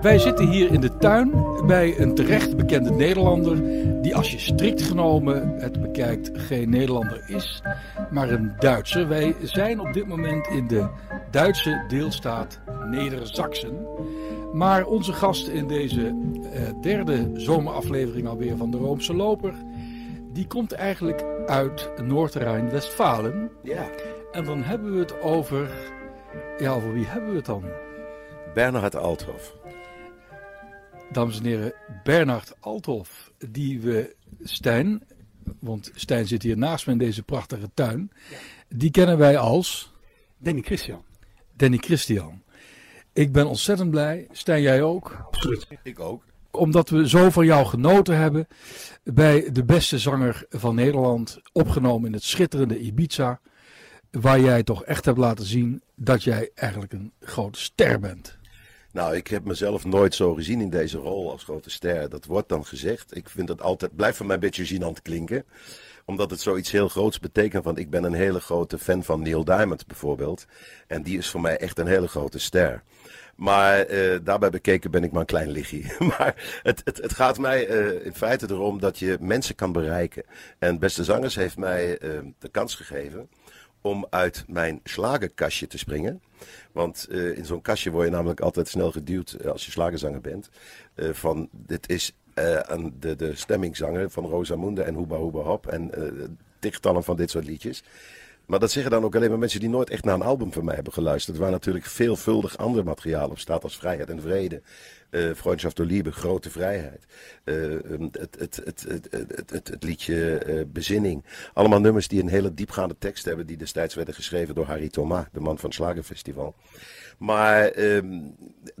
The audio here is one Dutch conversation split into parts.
Wij zitten hier in de tuin bij een terecht bekende Nederlander, die als je strikt genomen het bekijkt geen Nederlander is, maar een Duitser. Wij zijn op dit moment in de Duitse deelstaat Neder-Saxen. Maar onze gast in deze eh, derde zomeraflevering alweer van de Roomse Loper, die komt eigenlijk uit Noord-Rijn-Westfalen. Ja, En dan hebben we het over, ja over wie hebben we het dan? Bernhard Althoff. Dames en heren, Bernard Althoff, die we Stijn, want Stijn zit hier naast me in deze prachtige tuin, die kennen wij als Danny Christian. Danny Christian. Ik ben ontzettend blij, Stijn jij ook, Absoluut. Ik ook. omdat we zo van jou genoten hebben bij de beste zanger van Nederland, opgenomen in het schitterende Ibiza, waar jij toch echt hebt laten zien dat jij eigenlijk een grote ster bent. Nou, ik heb mezelf nooit zo gezien in deze rol als grote ster. Dat wordt dan gezegd. Ik vind het altijd, blijft voor mij een beetje gênant klinken. Omdat het zoiets heel groots betekent. Want ik ben een hele grote fan van Neil Diamond bijvoorbeeld. En die is voor mij echt een hele grote ster. Maar eh, daarbij bekeken ben ik maar een klein lichtje. maar het, het, het gaat mij eh, in feite erom dat je mensen kan bereiken. En Beste Zangers heeft mij eh, de kans gegeven om uit mijn slagerkastje te springen. Want eh, in zo'n kastje word je namelijk altijd snel geduwd eh, als je slagerzanger bent. Eh, van dit is de, de stemmingzanger van Rosamunde en Hoeba Hoeba Hop en tichtallen van dit soort liedjes. Maar dat zeggen dan ook alleen maar mensen die nooit echt naar een album van mij hebben geluisterd. Waar natuurlijk veelvuldig ander materiaal op staat als Vrijheid en Vrede. Uh, Freundschaft door Liebe, Grote Vrijheid. Eh, ehm, het, het, het, het, liedje eh, Bezinning. Allemaal nummers die een hele diepgaande tekst hebben. Die destijds werden geschreven door Harry Thomas, de man van het Slagenfestival. Maar ehm,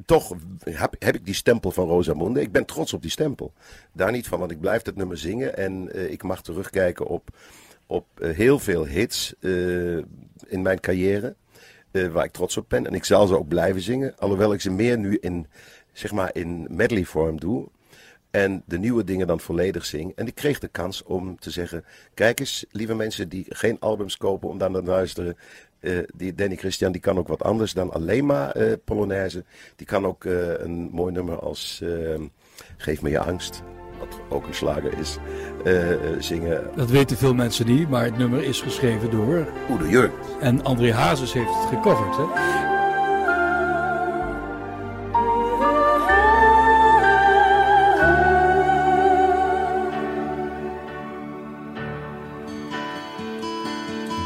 toch heb, heb, ik die stempel van Rosamunde. Ik ben trots op die stempel. Daar niet van, want ik blijf dat nummer zingen. En ik mag terugkijken op op eh, heel veel hits eh, in mijn carrière. eh, waar ik trots op ben. En ik zal ze ook blijven zingen. Alhoewel ik ze meer nu in, zeg maar, in medley vorm doe. En de nieuwe dingen dan volledig zing. En ik kreeg de kans om te zeggen: Kijk eens, lieve mensen die geen albums kopen om dan te luisteren. die Danny Christian die kan ook wat anders dan alleen maar eh, Polonaise. Die kan ook een mooi nummer als Geef me je angst. Wat ook een slager is. eh, eh, zingen. Dat weten veel mensen niet, maar het nummer is geschreven door Oede Jurk. En André Hazes heeft het gecoverd. Hè?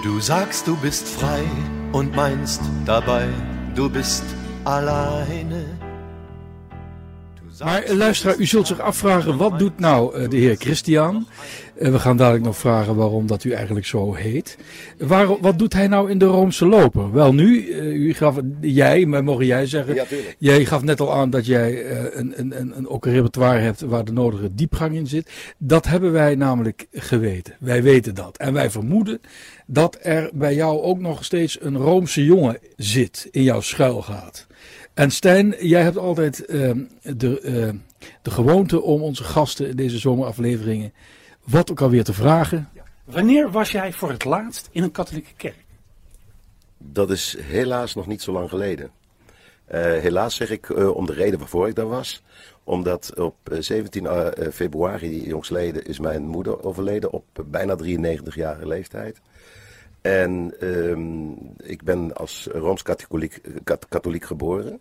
Du sagst, du bist frei und meinst dabei, du bist alleine. Maar eh, luisteraar, u zult zich afvragen, wat doet nou eh, de heer Christian? Eh, we gaan dadelijk nog vragen waarom dat u eigenlijk zo heet. Waarom, wat doet hij nou in de Roomse loper? Wel nu, u gaf, jij, maar mogen jij zeggen, Ja, jij gaf net al aan dat jij een, een, een, een, ook een repertoire hebt waar de nodige diepgang in zit. Dat hebben wij namelijk geweten. Wij weten dat. En wij vermoeden dat er bij jou ook nog steeds een Roomse jongen zit, in jouw schuilgaat. En Stijn, jij hebt altijd ehm, de, eh, de gewoonte om onze gasten in deze zomerafleveringen wat ook alweer te vragen. Wanneer was jij voor het laatst in een katholieke kerk? Dat is helaas nog niet zo lang geleden. Eh, helaas zeg ik eh, om de reden waarvoor ik daar was. Omdat op eh, 17 eh, februari jongstleden is mijn moeder overleden op bijna 93-jarige leeftijd. En ehm, ik ben als Rooms-katholiek kat- katholiek geboren.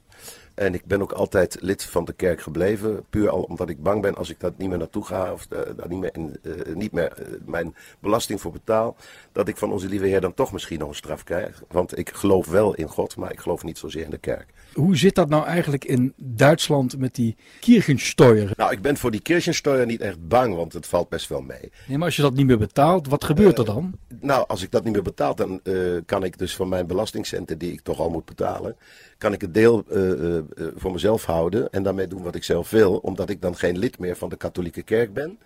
En ik ben ook altijd lid van de kerk gebleven. Puur al omdat ik bang ben als ik daar niet meer naartoe ga. Of eh, daar niet meer, eh, niet meer eh, mijn belasting voor betaal. Dat ik van onze lieve Heer dan toch misschien nog een straf krijg. Want ik geloof wel in God, maar ik geloof niet zozeer in de kerk. Hoe zit dat nou eigenlijk in Duitsland met die Kirchensteuer? Nou, ik ben voor die Kirchensteuer niet echt bang, want het valt best wel mee. Nee, maar als je dat niet meer betaalt, wat gebeurt er dan? Nou, als ik dat niet meer betaal, dan kan ik dus van mijn belastingcenten die ik toch al moet betalen, kan ik het deel eh, eh, eh, voor mezelf houden en daarmee doen wat ik zelf wil, omdat ik dan geen lid meer van de katholieke kerk ben.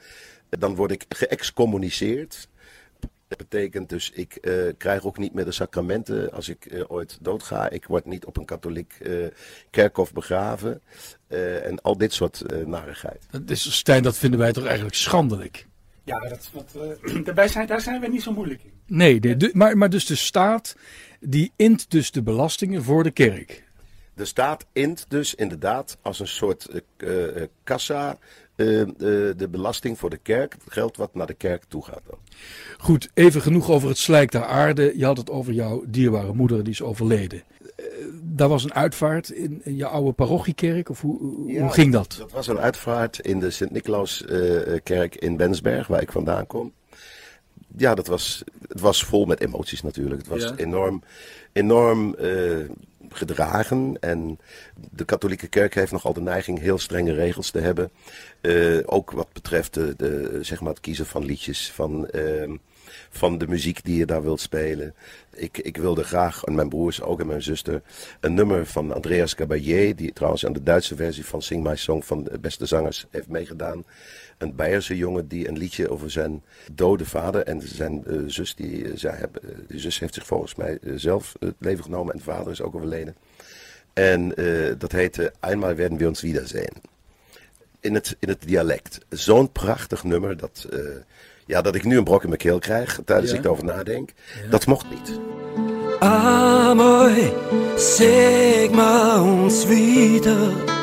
Dan word ik geëxcommuniceerd. Dat betekent dus, ik eh, krijg ook niet meer de sacramenten als ik ooit doodga. Ik word niet op een katholiek eh, kerkhof begraven. Eh, en al dit soort eh narigheid. Dat is, Stijn, dat vinden wij toch eigenlijk schandelijk? Ja, dat, eh, zijn, daar zijn we niet zo moeilijk in. Nee, maar, maar dus de staat die int dus de belastingen voor de kerk. Er staat int dus inderdaad als een soort uh, kassa de belasting voor de kerk, het geld wat naar de kerk toe gaat dan. Goed, even genoeg over het slijk der aarde. Je had het over jouw dierbare moeder, die is overleden. daar was een uitvaart in, in je oude parochiekerk, of hoe, hoe ging dat? Dat was een uitvaart in de Sint-Nicolaaskerk in Bensberg, waar ik vandaan kom ja, dat was, het was vol met emoties natuurlijk. Het was enorm, enorm uh, gedragen. En de katholieke kerk heeft nogal de neiging heel strenge regels te hebben. Uh, ook wat betreft de, zeg maar het kiezen van liedjes, van, uh, van de muziek die je daar wilt spelen. Ik, ik wilde graag, en mijn broers ook en mijn zuster, een nummer van Andreas Caballé, die trouwens aan de Duitse versie van Sing My Song van de beste zangers heeft meegedaan een Beierse jongen die een liedje over zijn dode vader en zijn uh, zus, die, uh, zij hebben, uh, die zus heeft zich volgens mij zelf het leven genomen en de vader is ook overleden. En dat heette Einmal werden wir uns wiedersehen. In het, in het dialect. Zo'n prachtig nummer dat, ja, dat ik nu een brok in mijn keel krijg tijdens ja. ik erover nadenk. Ja. Dat mocht niet. Amoi, zeg maar ons wieder.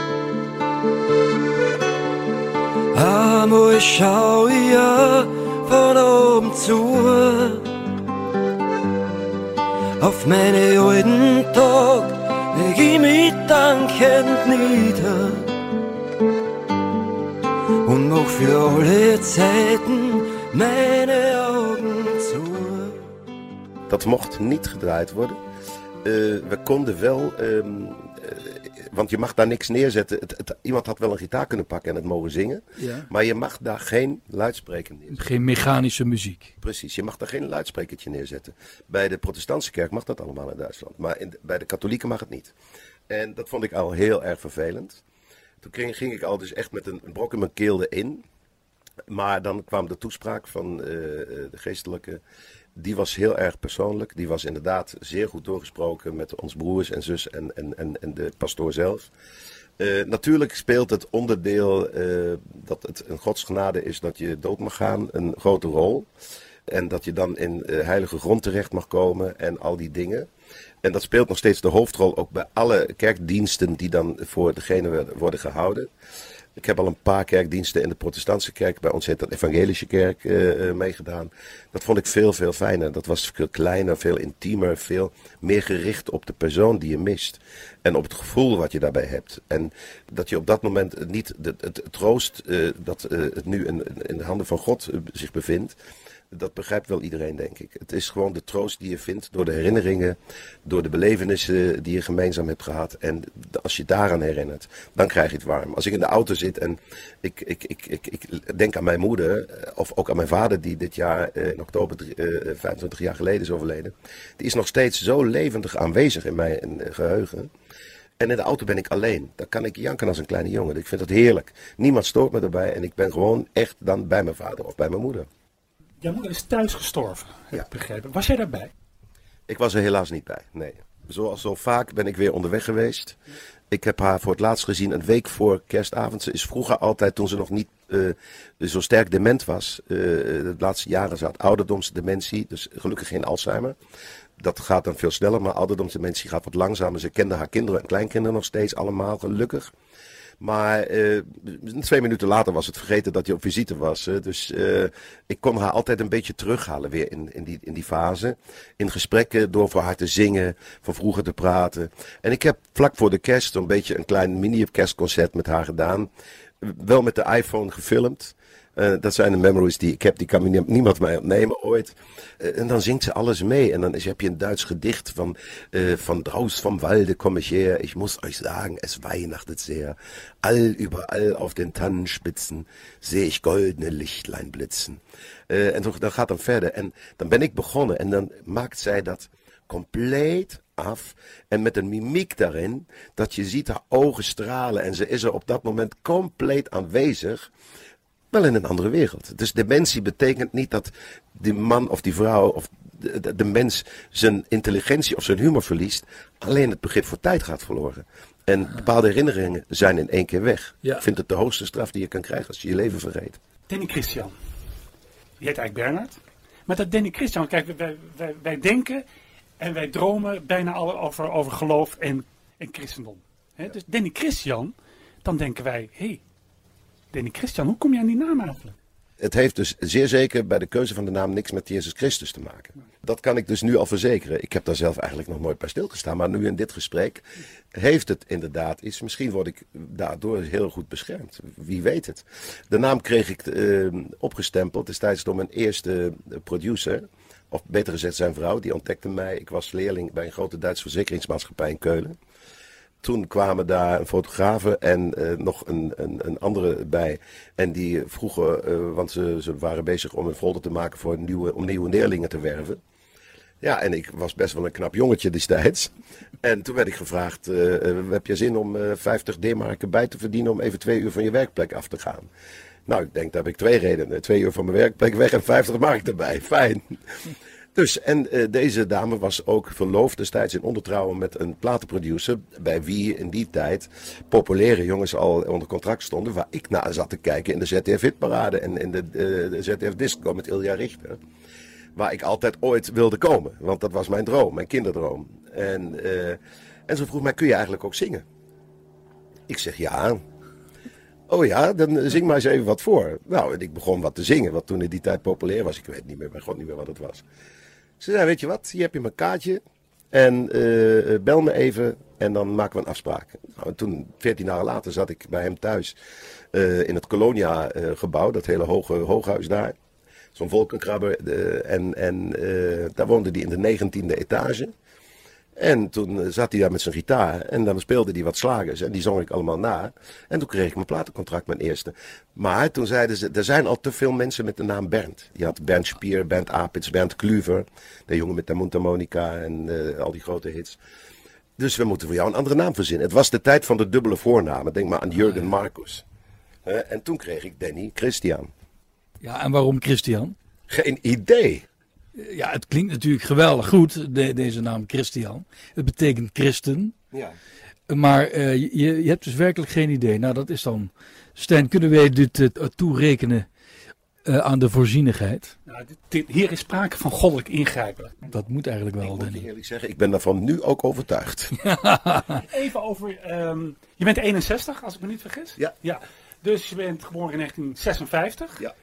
Amor, ich schau ihr von oben zu auf meine alten Tag, leg ich mich dankend nieder und mach für alle Zeiten meine Augen zu. Dat mocht niet gedraaid worden. Uh, we konden wel um, want je mag daar niks neerzetten. Het, het, iemand had wel een gitaar kunnen pakken en het mogen zingen. Ja. Maar je mag daar geen luidspreker neerzetten. Geen mechanische muziek. Precies, je mag daar geen luidsprekertje neerzetten. Bij de protestantse kerk mag dat allemaal in Duitsland. Maar in bij de katholieken mag het niet. En dat vond ik al heel erg vervelend. Toen ging, ging ik al dus echt met een, een brok in mijn keel erin. Maar dan kwam de toespraak van uh, de geestelijke die was heel erg persoonlijk. Die was inderdaad zeer goed doorgesproken met ons broers en zus en, en, en, en de pastoor zelf. Uh, natuurlijk speelt het onderdeel uh, dat het een godsgenade is dat je dood mag gaan een grote rol. En dat je dan in uh, heilige grond terecht mag komen en al die dingen. En dat speelt nog steeds de hoofdrol ook bij alle kerkdiensten die dan voor degene worden gehouden. Ik heb al een paar kerkdiensten in de protestantse kerk, bij ons heet dat evangelische kerk, uh, uh, meegedaan. Dat vond ik veel, veel fijner. Dat was veel kleiner, veel intiemer, veel meer gericht op de persoon die je mist. En op het gevoel wat je daarbij hebt. En dat je op dat moment niet het, het, troost uh, dat het nu in, in de handen van God zich bevindt dat begrijpt wel iedereen, denk ik. Het is gewoon de troost die je vindt door de herinneringen, door de belevenissen die je gemeenzaam hebt gehad. En als je daaraan herinnert, dan krijg je het warm. Als ik in de auto zit en ik, ik, ik, ik, ik denk aan mijn moeder, eh, of ook aan mijn vader, die dit jaar eh, in oktober 25 eh, jaar geleden is overleden. Die is nog steeds zo levendig aanwezig in mijn geheugen. En in de auto ben ik alleen. Dan kan ik janken als een kleine jongen. Ik vind dat heerlijk. Niemand stoort me erbij en ik ben gewoon echt dan bij mijn vader of bij mijn moeder. Jouw moeder is thuis gestorven, heb ik begrepen. Was jij daarbij? Ik was er helaas niet bij, nee. Zoals zo vaak ben ik weer onderweg geweest. Ik heb haar voor het laatst gezien een week voor kerstavond. Ze is vroeger altijd, toen ze nog niet uh, zo sterk dement was, uh, de laatste jaren ze had ouderdomsdementie, dus gelukkig geen Alzheimer. Dat gaat dan veel sneller, maar ouderdomsdementie gaat wat langzamer. Ze kende haar kinderen en kleinkinderen nog steeds allemaal, gelukkig. Maar uh, twee minuten later was het vergeten dat hij op visite was. Dus uh, ik kon haar altijd een beetje terughalen weer in, in, die, in die fase. In gesprekken, door voor haar te zingen, van vroeger te praten. En ik heb vlak voor de kerst een beetje een klein mini-kerstconcert met haar gedaan. Wel met de iPhone gefilmd. Uh, dat zijn de memories die ik heb, die kan niemand mij opnemen ooit. Uh, en dan zingt ze alles mee. En dan is, heb je een Duits gedicht van, uh, van Draus vom Walde komme ich her. Ich muss euch sagen, es weihnachtet sehr. All überall auf den Tannenspitzen sehe ich goldene Lichtlein blitzen. en dan gaat dan verder. En dan ben ik begonnen. En dan maakt zij dat compleet af. En met een mimiek daarin, dat je ziet haar ogen stralen. En ze is er op dat moment compleet aanwezig wel in een andere wereld. Dus dementie betekent niet dat die man of die vrouw of de, de, mens zijn intelligentie of zijn humor verliest. Alleen het begrip voor tijd gaat verloren. En bepaalde herinneringen zijn in één keer weg. Ik vind het de hoogste straf die je kan krijgen als je je leven vergeet. Danny Christian. Je heet eigenlijk Bernard. Maar dat Danny Christian, kijk, wij, wij, wij denken en wij dromen bijna al over, over geloof en en christendom. Hè, Dus Danny Christian, dan denken wij, hé, hey, Danny Christian, hoe kom je aan die naam eigenlijk? Het heeft dus zeer zeker bij de keuze van de naam niks met Jezus Christus te maken. Dat kan ik dus nu al verzekeren. Ik heb daar zelf eigenlijk nog nooit bij stilgestaan. Maar nu in dit gesprek heeft het inderdaad iets. Misschien word ik daardoor heel goed beschermd. Wie weet het. De naam kreeg ik eh, opgestempeld destijds door mijn eerste eh, producer. Of beter gezegd zijn vrouw. Die ontdekte mij. Ik was leerling bij een grote Duitse verzekeringsmaatschappij in Keulen. Toen kwamen daar een fotografe en eh, nog een, een, een andere bij. En die vroegen, eh, want ze, ze waren bezig om een folder te maken voor nieuwe, om nieuwe leerlingen te werven. Ja, en ik was best wel een knap jongetje destijds. En toen werd ik gevraagd, eh, heb je zin om eh, 50 D-marken bij te verdienen om even twee uur van je werkplek af te gaan? Nou, ik denk, daar heb ik twee redenen. Twee uur van mijn werkplek weg en 50 mark erbij. Fijn. Dus, en eh, deze dame was ook verloofd destijds in ondertrouwen met een platenproducer. Bij wie in die tijd populaire jongens al onder contract stonden. Waar ik naar zat te kijken in de ZDF Hitparade en in de, eh, de ZDF Disco met Ilja Richter. Waar ik altijd ooit wilde komen. Want dat was mijn droom, mijn kinderdroom. En, eh, en ze vroeg mij, kun je eigenlijk ook zingen? Ik zeg ja. Oh ja, dan zing maar eens even wat voor. Nou, en ik begon wat te zingen, wat toen in die tijd populair was. Ik weet niet meer, bij god niet meer wat het was. Ze zei, weet je wat, hier heb je mijn kaartje. En eh, bel me even en dan maken we een afspraak. Nou, en toen, veertien jaar later, zat ik bij hem thuis eh, in het Colonia-gebouw. dat hele hoge hooghuis daar. Zo'n wolkenkrabber. eh, en en eh, daar woonde hij in de negentiende etage. En toen eh, zat hij daar met zijn gitaar en dan speelde hij wat slagers en die zong ik allemaal na. En toen kreeg ik mijn platencontract, mijn eerste. Maar toen zeiden ze, er zijn al te veel mensen met de naam Bernd. Je had Bernd Spier, Bernd Apits, Bernd Kluver, de jongen met de mondharmonica en eh, al die grote hits. Dus we moeten voor jou een andere naam verzinnen. Het was de tijd van de dubbele voornamen. Denk maar aan Jurgen Marcus. Eh, en toen kreeg ik Danny Christian. Ja, en waarom Christian? Geen idee. Ja, het klinkt natuurlijk geweldig goed, de- deze naam Christian. Het betekent christen. Ja. Maar eh, je, je hebt dus werkelijk geen idee. Nou, dat is dan. Stijn, kunnen wij dit eh, toerekenen eh, aan de voorzienigheid? Nou, dit, dit- hier is sprake van goddelijk ingrijpen. Dat moet eigenlijk wel, Ik moet je Danny. eerlijk zeggen, ik ben daarvan nu ook overtuigd. Even over, ehm, je bent 61 als ik me niet vergis. Ja. ja. Dus je bent geboren in 1956. Ja.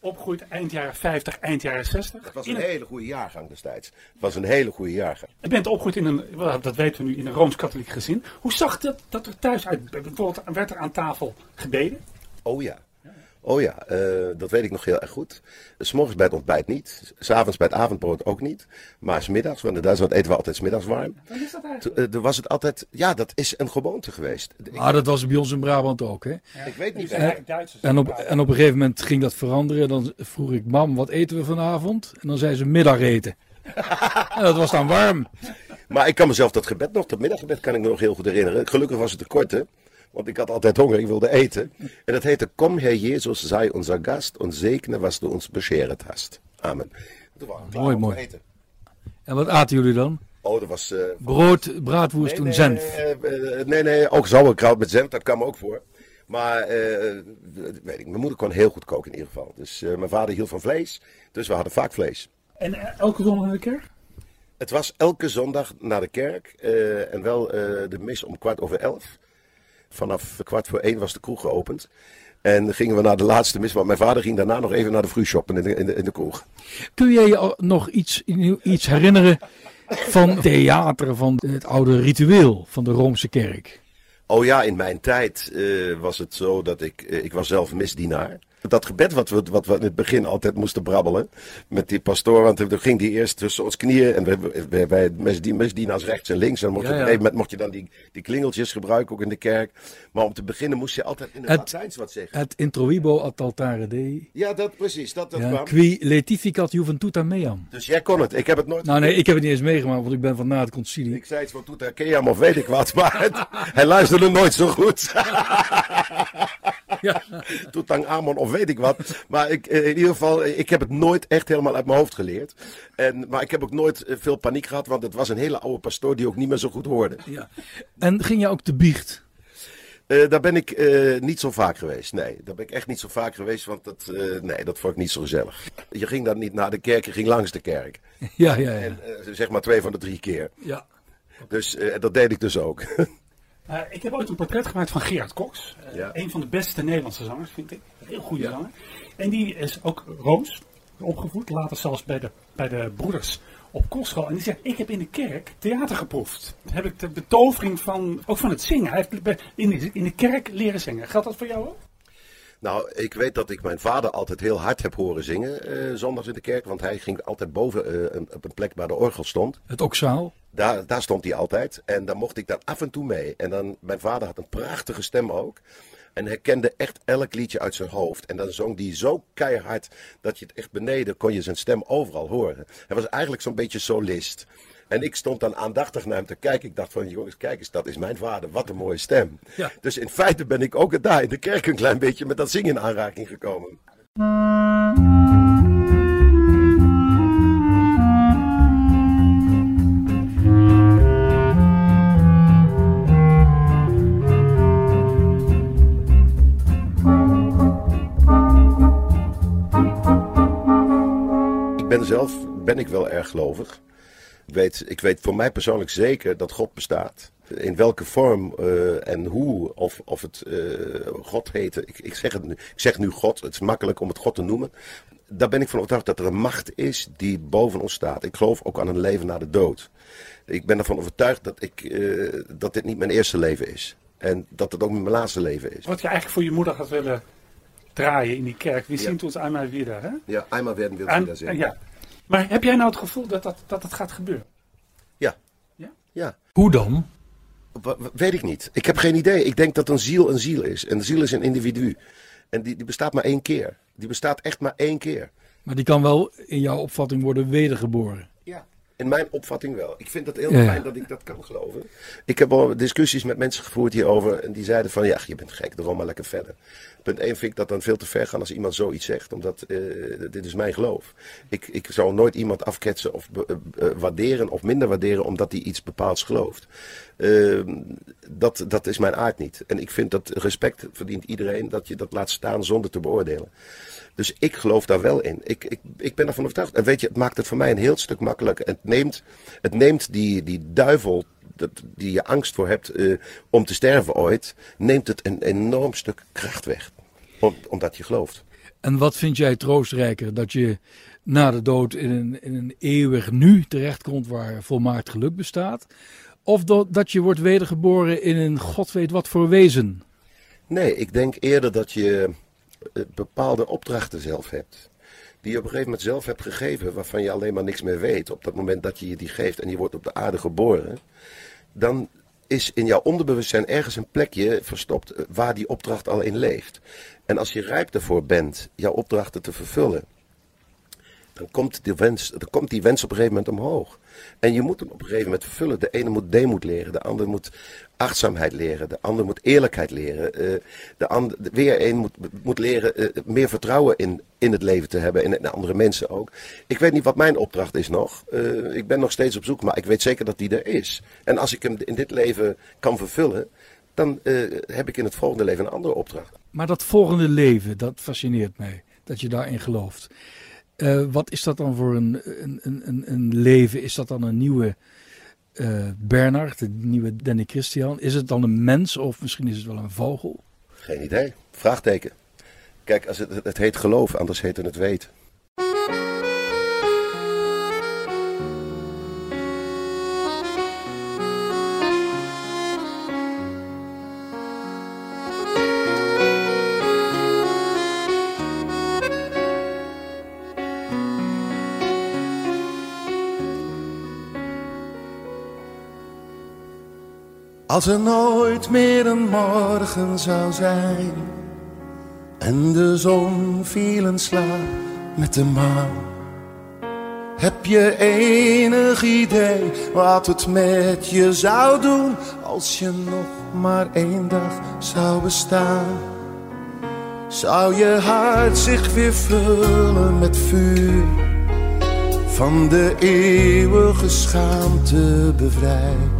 Opgegroeid eind jaren 50, eind jaren 60. Het was een een- hele goede jaargang destijds. Het was een hele goede jaargang. Je bent opgegroeid in een, dat weten we nu, in een Rooms-Katholiek gezin. Hoe zag dat, dat er thuis uit? Bijvoorbeeld werd er aan tafel gebeden? Oh ja. Oh ja, eh, dat weet ik nog heel erg goed. S'morgens bij het ontbijt niet. S'avonds bij het avondbrood ook niet. Maar smiddags, want in Duitsland eten we altijd smiddags warm. Wat is dat eigenlijk? Toen was het altijd, ja, dat is een gewoonte geweest. Maar dat was bij ons in Brabant ook, hè? ik weet niet. En op, en op een gegeven moment ging dat veranderen. Dan vroeg ik, mam, wat eten we vanavond? En dan zei ze middageten. en dat was dan warm. Maar ik kan mezelf dat gebed nog, dat middaggebed kan ik me nog heel goed herinneren. Gelukkig was het te kort, hè. Want ik had altijd honger, ik wilde eten. En dat heette, kom Heer Jezus, zij onze gast en zegne was du ons bescheret hast. Amen. Toen waren we klaar Mooi, mooi. te eten. En wat aten jullie dan? Oh, dat was... eh, Brood, braadwoest en nee, zenf. Nee, eh, eh, nee, nee, ook sauerkraut met zenf, dat kwam ook voor. Maar, eh, weet ik, mijn moeder kon heel goed koken in ieder geval. Dus eh, mijn vader hield van vlees, dus we hadden vaak vlees. En elke zondag naar de kerk? Het was elke zondag naar de kerk eh, en wel eh, de mis om kwart over elf. Vanaf kwart voor één was de kroeg geopend. En dan gingen we naar de laatste mis, want mijn vader ging daarna nog even naar de shoppen in de, in de, in de kroeg. Kun jij je nog iets, iets herinneren van theater, van het oude ritueel van de Roomse kerk? Oh ja, in mijn tijd eh, was het zo dat ik, eh, ik was zelf misdienaar. Dat gebed wat we, wat we in het begin altijd moesten brabbelen met die pastoor, want toen ging die eerst tussen ons knieën en wij, wij, misdienaars rechts en links. En dan mocht je Ja, op een ja. gegeven moment mocht je dan die, die klingeltjes gebruiken, ook in de kerk. Maar om te beginnen moest je altijd in het, Het- Latijns wat zeggen. Het introibo ad altare dei. Ja, dat precies, dat, dat Ja, kwam. qui letificat juventuta meam. Dus jij kon het, ik heb het nooit Nou nee, ik heb het niet eens meegemaakt, want ik ben van na het concilie. Ik zei iets van Toeta Keam of weet ik wat, maar het- hij luisterde nooit zo goed. Ja. Toetang Amon of weet ik wat. Maar ik, eh, in ieder geval, eh, ik heb het nooit echt helemaal uit mijn hoofd geleerd. En, maar ik heb ook nooit eh, veel paniek gehad, want het was een hele oude pastoor die ook niet meer zo goed hoorde. Ja. En ging je ook te biecht? Eh, daar ben ik eh, niet zo vaak geweest. Nee, daar ben ik echt niet zo vaak geweest, want dat, eh, nee, dat vond ik niet zo gezellig. Je ging dan niet naar de kerk, je ging langs de kerk. Ja, ja, ja. En, zeg maar twee van de drie keer. ja. Dus eh, dat deed ik dus ook. Ik heb ooit een portret gemaakt van Gerard Cox. Ja. Een van de beste Nederlandse zangers, vind ik. Een heel goede zanger. En die is ook Rooms opgevoed. Later zelfs bij de, bij de broeders op kostschool. En die zegt, ik heb in de kerk theater geproefd. Dan heb ik de betovering van, ook van het zingen. Hij heeft in de, in de kerk leren zingen. Geldt dat voor jou ook? Nou, ik weet dat ik mijn vader altijd heel hard heb horen zingen, eh, zondags in de kerk. Want hij ging altijd boven eh, een- op een plek waar de orgel stond. Het oksaal. Daar, daar stond hij altijd. En dan mocht ik daar af en toe mee. En dan, mijn vader had een prachtige stem ook. En hij kende echt elk liedje uit zijn hoofd. En dan zong hij zo keihard dat je het echt beneden kon je zijn stem overal horen. Hij was eigenlijk zo'n beetje solist. En ik stond dan aandachtig naar hem te kijken. Ik dacht van, jongens, kijk eens, dat is mijn vader. Wat een mooie stem. Ja. Dus in feite ben ik ook daar in de kerk een klein beetje met dat zingen in aanraking gekomen. Ben zelf ben ik wel erg gelovig. Ik weet, ik weet voor mij persoonlijk zeker dat God bestaat. In welke vorm eh, en hoe, of, of het eh, God heet. Ik, ik, zeg het nu, ik zeg nu God, het is makkelijk om het God te noemen. Daar ben ik van overtuigd dat er een macht is die boven ons staat. Ik geloof ook aan een leven na de dood. Ik ben ervan overtuigd dat, ik, eh, dat dit niet mijn eerste leven is. En dat het ook niet mijn laatste leven is. Wat je eigenlijk voor je moeder had willen draaien in die kerk. We Ja. zien ons einmal wieder. Hè? Ja, eenmaal werden wil En- wieder zingen. ja. Maar heb jij nou het gevoel dat, dat, dat het gaat gebeuren? Ja. Ja? Ja. Hoe dan? Weet ik niet. Ik heb geen idee. Ik denk dat een ziel een ziel is. En een ziel is een individu. En die, die bestaat maar één keer. Die bestaat echt maar één keer. Maar die kan wel in jouw opvatting worden wedergeboren. Ja. In mijn opvatting wel. Ik vind het heel Ja. fijn dat ik dat kan geloven. Ik heb al discussies met mensen gevoerd hierover. En die zeiden van, ja, je bent gek. Doe maar lekker verder. Punt 1 vind ik dat dan veel te ver gaan als iemand zoiets zegt. Omdat eh, dit is mijn geloof. Ik, ik zou nooit iemand afketsen of eh, eh, waarderen of minder waarderen omdat hij iets bepaalds gelooft. Ehm, dat, dat is mijn aard niet. En ik vind dat respect verdient iedereen dat je dat laat staan zonder te beoordelen. Dus ik geloof daar wel in. Ik, ik, ik ben ervan overtuigd. En weet je, het maakt het voor mij een heel stuk makkelijker. Het neemt, het neemt die, die duivel, die je angst voor hebt om te sterven ooit, neemt het een enorm stuk kracht weg. Om, omdat je gelooft. En wat vind jij troostrijker? Dat je na de dood in een, in een eeuwig nu terechtkomt waar volmaakt geluk bestaat? Of dat, dat je wordt wedergeboren in een god weet wat voor wezen? Nee, ik denk eerder dat je eh, bepaalde opdrachten zelf hebt. Die je op een gegeven moment zelf hebt gegeven, waarvan je alleen maar niks meer weet. Op dat moment dat je je die geeft en je wordt op de aarde geboren. Dan is in jouw onderbewustzijn ergens een plekje verstopt eh, waar die opdracht al in leeft. En als je rijp ervoor bent jouw opdrachten te vervullen, dan komt, die wens, dan komt die wens op een gegeven moment omhoog. En je moet hem op een gegeven moment vervullen. De ene moet deemoed leren, de ander moet achtzaamheid leren, de ander moet eerlijkheid leren. eh, de ander, weer een moet, moet leren eh, meer vertrouwen in, in het leven te hebben en in andere mensen ook. Ik weet niet wat mijn opdracht is nog. Eh, ik ben nog steeds op zoek, maar ik weet zeker dat die er is. En als ik hem in dit leven kan vervullen, dan heb ik in het volgende leven een andere opdracht. Maar dat volgende leven, dat fascineert mij. Dat je daarin gelooft. Wat is dat dan voor een, een, een- een leven? Is dat dan een nieuwe eh Bernard, een nieuwe Danny Christian? Is het dan een mens of misschien is het wel een vogel? Geen idee. Vraagteken. Kijk, als het, het heet geloof, anders heet het het weten. Als er nooit meer een morgen zou zijn en de zon viel in slaap met de maan, heb je enig idee wat het met je zou doen als je nog maar één dag zou bestaan? Zou je hart zich weer vullen met vuur, van de eeuwige schaamte bevrijd?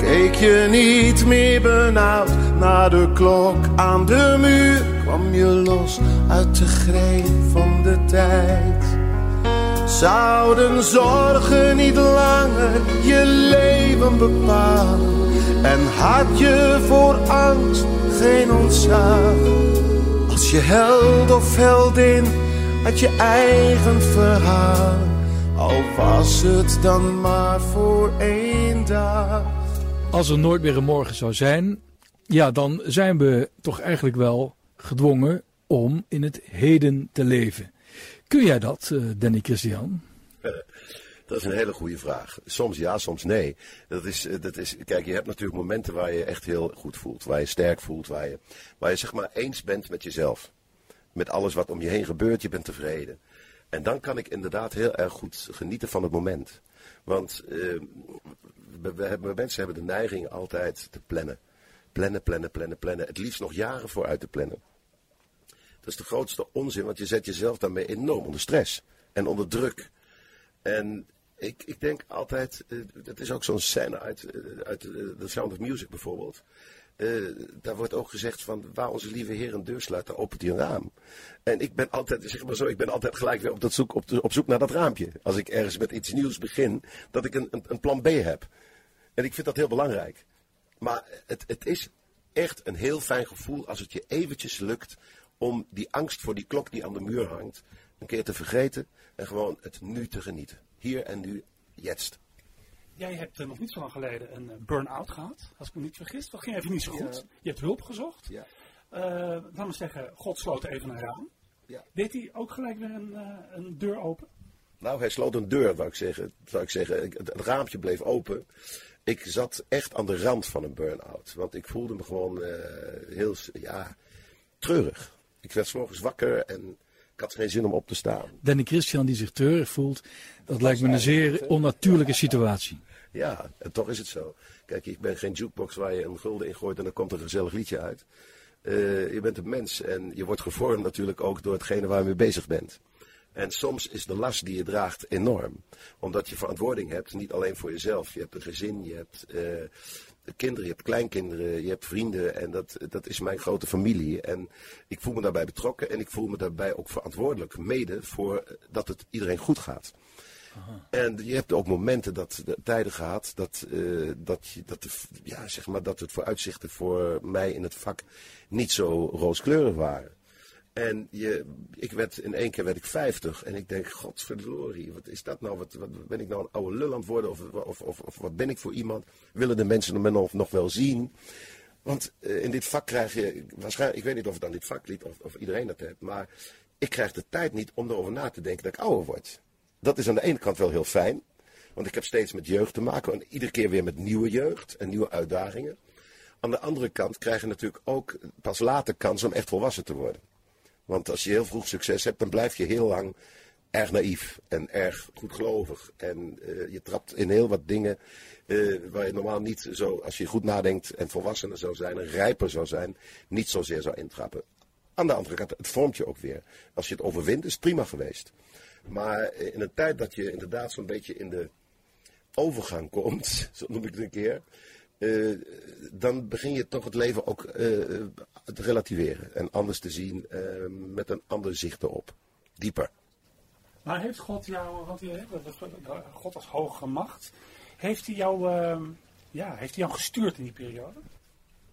Keek je niet meer benauwd naar de klok aan de muur? Kwam je los uit de greep van de tijd? Zouden zorgen niet langer je leven bepalen? En had je voor angst geen ontzag. Als je held of heldin had je eigen verhaal. Al was het dan maar voor één dag. Als er nooit meer een morgen zou zijn, ja, dan zijn we toch eigenlijk wel gedwongen om in het heden te leven. Kun jij dat, uh, Danny Christian? Dat is een hele goede vraag. Soms ja, soms nee. Dat is, eh, dat is, kijk, je hebt natuurlijk momenten waar je echt heel goed voelt. Waar je sterk voelt. Waar je, waar je zeg maar eens bent met jezelf. Met alles wat om je heen gebeurt. Je bent tevreden. En dan kan ik inderdaad heel erg goed genieten van het moment. Want uh, we, mensen hebben de neiging altijd te plannen. Plannen, plannen, plannen, plannen. Het liefst nog jaren vooruit te plannen. Dat is de grootste onzin, want je zet jezelf daarmee enorm onder stress en onder druk. En ik, ik denk altijd, uh, dat is ook zo'n scène uit, uh, uit The Sound of Music bijvoorbeeld. Daar wordt ook gezegd van waar onze lieve Heer een deur sluit, daar opent hij een raam. En ik ben altijd, zeg maar zo, ik ben altijd gelijk weer op, dat zoek, op, de, op zoek naar dat raampje. Als ik ergens met iets nieuws begin, dat ik een, een, een plan B heb. En ik vind dat heel belangrijk. Maar het, het is echt een heel fijn gevoel als het je eventjes lukt om die angst voor die klok die aan de muur hangt, een keer te vergeten en gewoon het nu te genieten. Hier en nu, jetzt. Jij hebt uh, nog niet zo lang geleden een uh, burn-out gehad, als ik me niet vergis. Dat ging even niet zo goed. Ja. Je hebt hulp gezocht. Ja. Uh, laten we zeggen, God sloot even een raam. Ja. Deed hij ook gelijk weer een, een, deur open? Nou, hij sloot een deur, wou ik zeggen. Wou ik zeggen. Het, het raampje bleef open. Ik zat echt aan de rand van een burn-out. Want ik voelde me gewoon heel ja, treurig. Ik werd s morgens wakker en ik had geen zin om op te staan. Danny Christian die zich treurig voelt, dat lijkt me een zeer onnatuurlijke situatie. Ja, en toch is het zo. Kijk, ik ben geen jukebox waar je een gulden in gooit en dan komt er een gezellig liedje uit. Uh, je bent een mens en je wordt gevormd natuurlijk ook door hetgene waar je mee bezig bent. En soms is de last die je draagt enorm. Omdat je verantwoording hebt, niet alleen voor jezelf. Je hebt een gezin, je hebt uh, kinderen, je hebt kleinkinderen, je hebt vrienden. En dat, dat is mijn grote familie. En ik voel me daarbij betrokken en ik voel me daarbij ook verantwoordelijk. Mede voor dat het iedereen goed gaat. En je hebt ook momenten dat de tijden gehad dat, uh, dat, je, dat, ja, zeg maar, dat het vooruitzichten voor mij in het vak niet zo rooskleurig waren. En je, ik werd, in één keer werd ik 50 en ik denk, godverdorie, wat is dat nou? Wat, wat ben ik nou een oude lul aan het worden? Of, of, of, of wat ben ik voor iemand? Willen de mensen me nog, nog wel zien? Want uh, in dit vak krijg je, waarschijnlijk, ik weet niet of het aan dit vak ligt of, of iedereen dat heeft, maar ik krijg de tijd niet om erover na te denken dat ik ouder word. Dat is aan de ene kant wel heel fijn, want ik heb steeds met jeugd te maken en iedere keer weer met nieuwe jeugd en nieuwe uitdagingen. Aan de andere kant krijg je natuurlijk ook pas later kans om echt volwassen te worden. Want als je heel vroeg succes hebt, dan blijf je heel lang erg naïef en erg goedgelovig. En uh, je trapt in heel wat dingen uh, waar je normaal niet zo, als je goed nadenkt en volwassener zou zijn en rijper zou zijn, niet zozeer zou intrappen. Aan de andere kant, het vormt je ook weer. Als je het overwint, is het prima geweest. Maar in een tijd dat je inderdaad zo'n beetje in de overgang komt, zo noem ik het een keer, uh, dan begin je toch het leven ook uh, te relativeren en anders te zien met een ander zicht erop. Dieper. Maar heeft God jou, want God als hoge macht, heeft hij jou, ja, heeft hij jou gestuurd in die periode?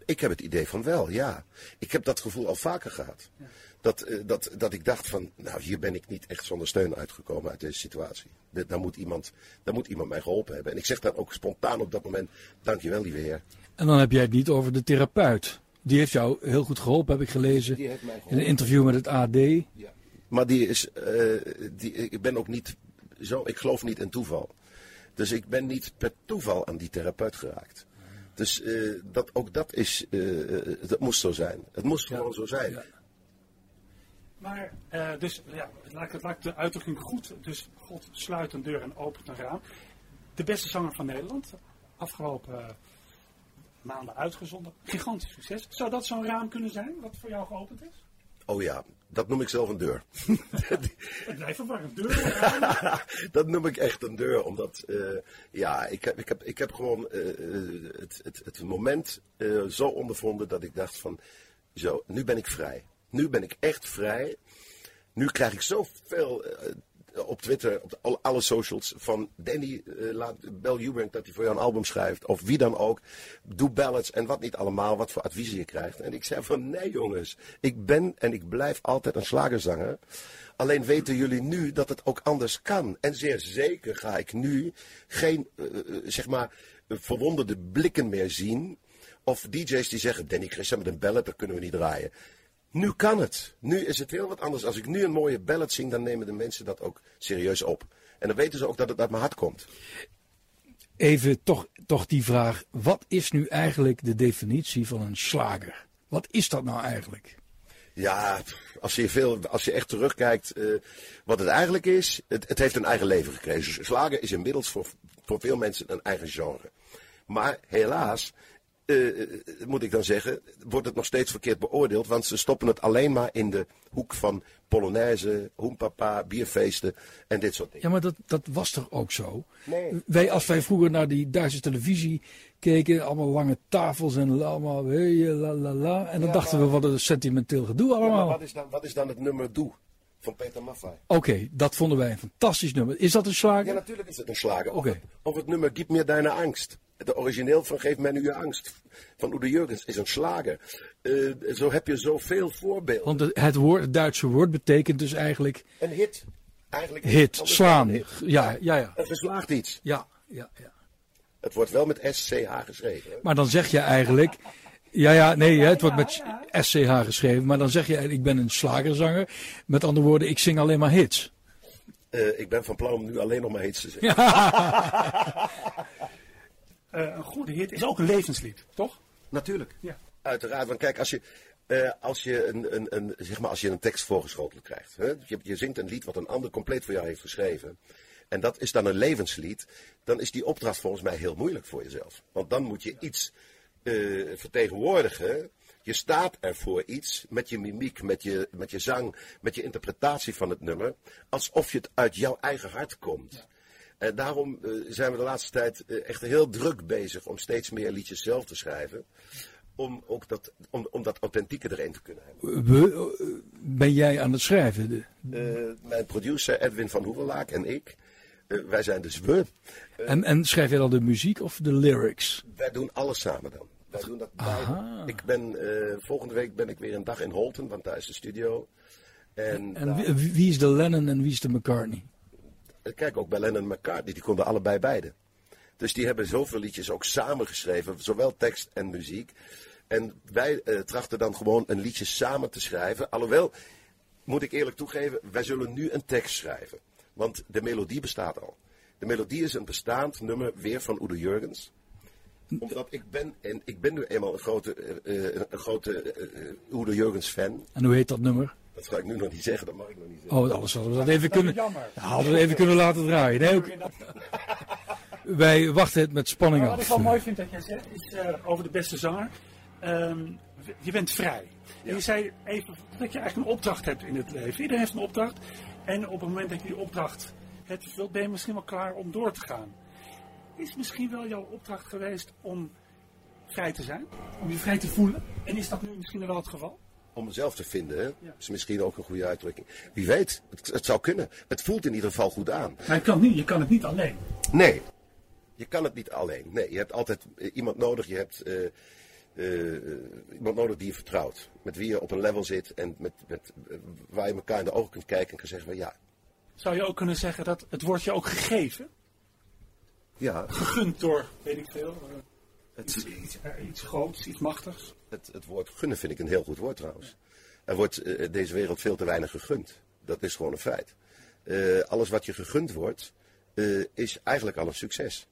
Ik heb het idee van wel, ja. Ik heb dat gevoel al vaker gehad. Ja. Dat, uh, dat, dat ik dacht van, nou hier ben ik niet echt zonder steun uitgekomen uit deze situatie. De, daar, moet iemand, daar moet iemand mij geholpen hebben. En ik zeg dan ook spontaan op dat moment, dankjewel lieve heer. En dan heb jij het niet over de therapeut. Die heeft jou heel goed geholpen, heb ik gelezen. In een interview met het AD. Ja. Maar die is, uh, die, ik ben ook niet zo, ik geloof niet in toeval. Dus ik ben niet per toeval aan die therapeut geraakt. Dus uh, dat, ook dat is, uh, dat moest zo zijn. Het moest ja. gewoon zo zijn. Ja. Maar, uh, dus ja, het lijkt de uitdrukking goed. Dus God sluit een deur en opent een raam. De beste zanger van Nederland, afgelopen maanden uitgezonden. Gigantisch succes. Zou dat zo'n raam kunnen zijn, wat voor jou geopend is? Oh ja, dat noem ik zelf een deur. het blijft verwarrend. Deur dat noem ik echt een deur, omdat uh, ja, ik heb, ik heb, ik heb gewoon uh, het, het, het moment uh, zo ondervonden dat ik dacht van, zo, nu ben ik vrij. Nu ben ik echt vrij. Nu krijg ik zoveel op Twitter, op alle, socials van Danny, eh, laat bel Eubank dat hij voor jou een album schrijft. Of wie dan ook. Doe ballads en wat niet allemaal, wat voor adviezen je krijgt. En ik zei van nee jongens, ik ben en ik blijf altijd een slagerzanger. Alleen weten jullie nu dat het ook anders kan. En zeer zeker ga ik nu geen, eh, eh, zeg maar, eh, verwonderde blikken meer zien. Of DJ's die zeggen, Danny Christian met een ballad, dat kunnen we niet draaien. Nu kan het. Nu is het heel wat anders. Als ik nu een mooie ballad zing, dan nemen de mensen dat ook serieus op. En dan weten ze ook dat het uit mijn hart komt. Even toch, toch die vraag. Wat is nu eigenlijk de definitie van een slager? Wat is dat nou eigenlijk? Ja, als je, veel, als je echt terugkijkt, eh, wat het eigenlijk is, het, het heeft een eigen leven gekregen. Slagen is inmiddels voor, voor veel mensen een eigen genre. Maar helaas, eh, moet ik dan zeggen, wordt het nog steeds verkeerd beoordeeld. Want ze stoppen het alleen maar in de hoek van Polonaise, hoempapa, bierfeesten en dit soort dingen. Ja, maar dat, dat was toch ook zo? Nee. Wij, als wij vroeger naar die Duitse televisie keken, allemaal lange tafels en allemaal hey, la la la. En dan dachten we, wat een sentimenteel gedoe Ja, maar allemaal. wat, is dan, wat is dan het nummer Doe van Peter Maffay? Oké, dat vonden wij een fantastisch nummer. Is dat een Ja, slager? natuurlijk is het een slager. Of, Oké. het, of het nummer Gib mir deine angst. Het origineel van Geef mij nu je angst. Van Udo Jurgens is een slager. Eh, zo heb je zoveel voorbeelden. Want het, het, woord, het Duitse woord betekent dus eigenlijk Een hit. Eigenlijk hit, slaan. hit. Ja, ja, ja. Een geslaagd iets. Ja, ja, ja. Het wordt wel met SCH geschreven. hè? Maar dan zeg je eigenlijk. Ja, ja, nee, het wordt met SCH geschreven. Maar dan zeg je ik ben een slagerzanger. Met andere woorden, ik zing alleen maar hits. Eh, ik ben van plan om nu alleen nog maar hits te zeggen. Eh, een goede hit is ook een levenslied, toch? Natuurlijk. Ja. Uiteraard, want kijk, als je, eh, als je, een, een, een, zeg maar, als je een tekst voorgeschoteld krijgt. Hè? Je, je zingt een lied wat een ander compleet voor jou heeft geschreven. En dat is dan een levenslied. Dan is die opdracht volgens mij heel moeilijk voor jezelf. Want dan moet je iets eh, vertegenwoordigen. Je staat er voor iets met je mimiek, met je, met je zang, met je interpretatie van het nummer. Alsof je het uit jouw eigen hart komt. En daarom eh, zijn we de laatste tijd eh, echt heel druk bezig om steeds meer liedjes zelf te schrijven. Om, ook dat, om, om dat authentieke erin te kunnen hebben. We, eh, ben jij aan het schrijven? De- Eh, mijn producer Edwin van Hoevelaak en ik, eh, wij zijn dus we. En, en schrijf jij dan de muziek of de lyrics? Wij doen alles samen dan. Wij doen dat beide. Ik ben, eh, volgende week ben ik weer een dag in Holten, want daar is de studio. En, En daar- wie, wie is de Lennon en wie is de McCartney? Kijk ook bij Lennon en McCartney, die konden allebei beide. Dus die hebben zoveel liedjes ook samen geschreven, zowel tekst en muziek. En wij eh, trachten dan gewoon een liedje samen te schrijven. Alhoewel, moet ik eerlijk toegeven, wij zullen nu een tekst schrijven. Want de melodie bestaat al. De melodie is een bestaand nummer weer van Udo Jurgens. Omdat ik ben, en ik ben nu eenmaal een grote, eh, een grote eh, Udo Jurgens fan. En hoe heet dat nummer? Dat ga ik nu nog niet zeggen, dat mag ik nog niet zeggen. Oh, alles hadden we dat even kunnen, hadden we even kunnen laten draaien. Nee, ook, wij wachten het met spanning Maar wat ik af. wel mooi vind dat jij zegt, is eh, over de beste zanger. Ehm, je bent vrij. En je zei even dat je eigenlijk een opdracht hebt in het leven. Iedereen heeft een opdracht. En op het moment dat je die opdracht hebt vervuld, ben je misschien wel klaar om door te gaan. Is misschien wel jouw opdracht geweest om vrij te zijn? Om je vrij te voelen? En is dat nu misschien wel het geval? Om mezelf te vinden, hè? is misschien ook een goede uitdrukking. Wie weet, het, het zou kunnen. Het voelt in ieder geval goed aan. Maar je kan, niet, je kan het niet alleen. Nee, je kan het niet alleen. Nee, je hebt altijd eh, iemand nodig. Je hebt eh, eh, iemand nodig die je vertrouwt. Met wie je op een level zit en met, met, waar je elkaar in de ogen kunt kijken en kan zeggen van ja, Zou je ook kunnen zeggen dat het wordt je ook gegeven? ja Gegund door, weet ik veel, het, iets, iets, eh, iets groots, iets machtigs? het, het woord gunnen vind ik een heel goed woord trouwens. Er wordt eh, deze wereld veel te weinig gegund. Dat is gewoon een feit. Eh, alles wat je gegund wordt, eh, is eigenlijk al een succes.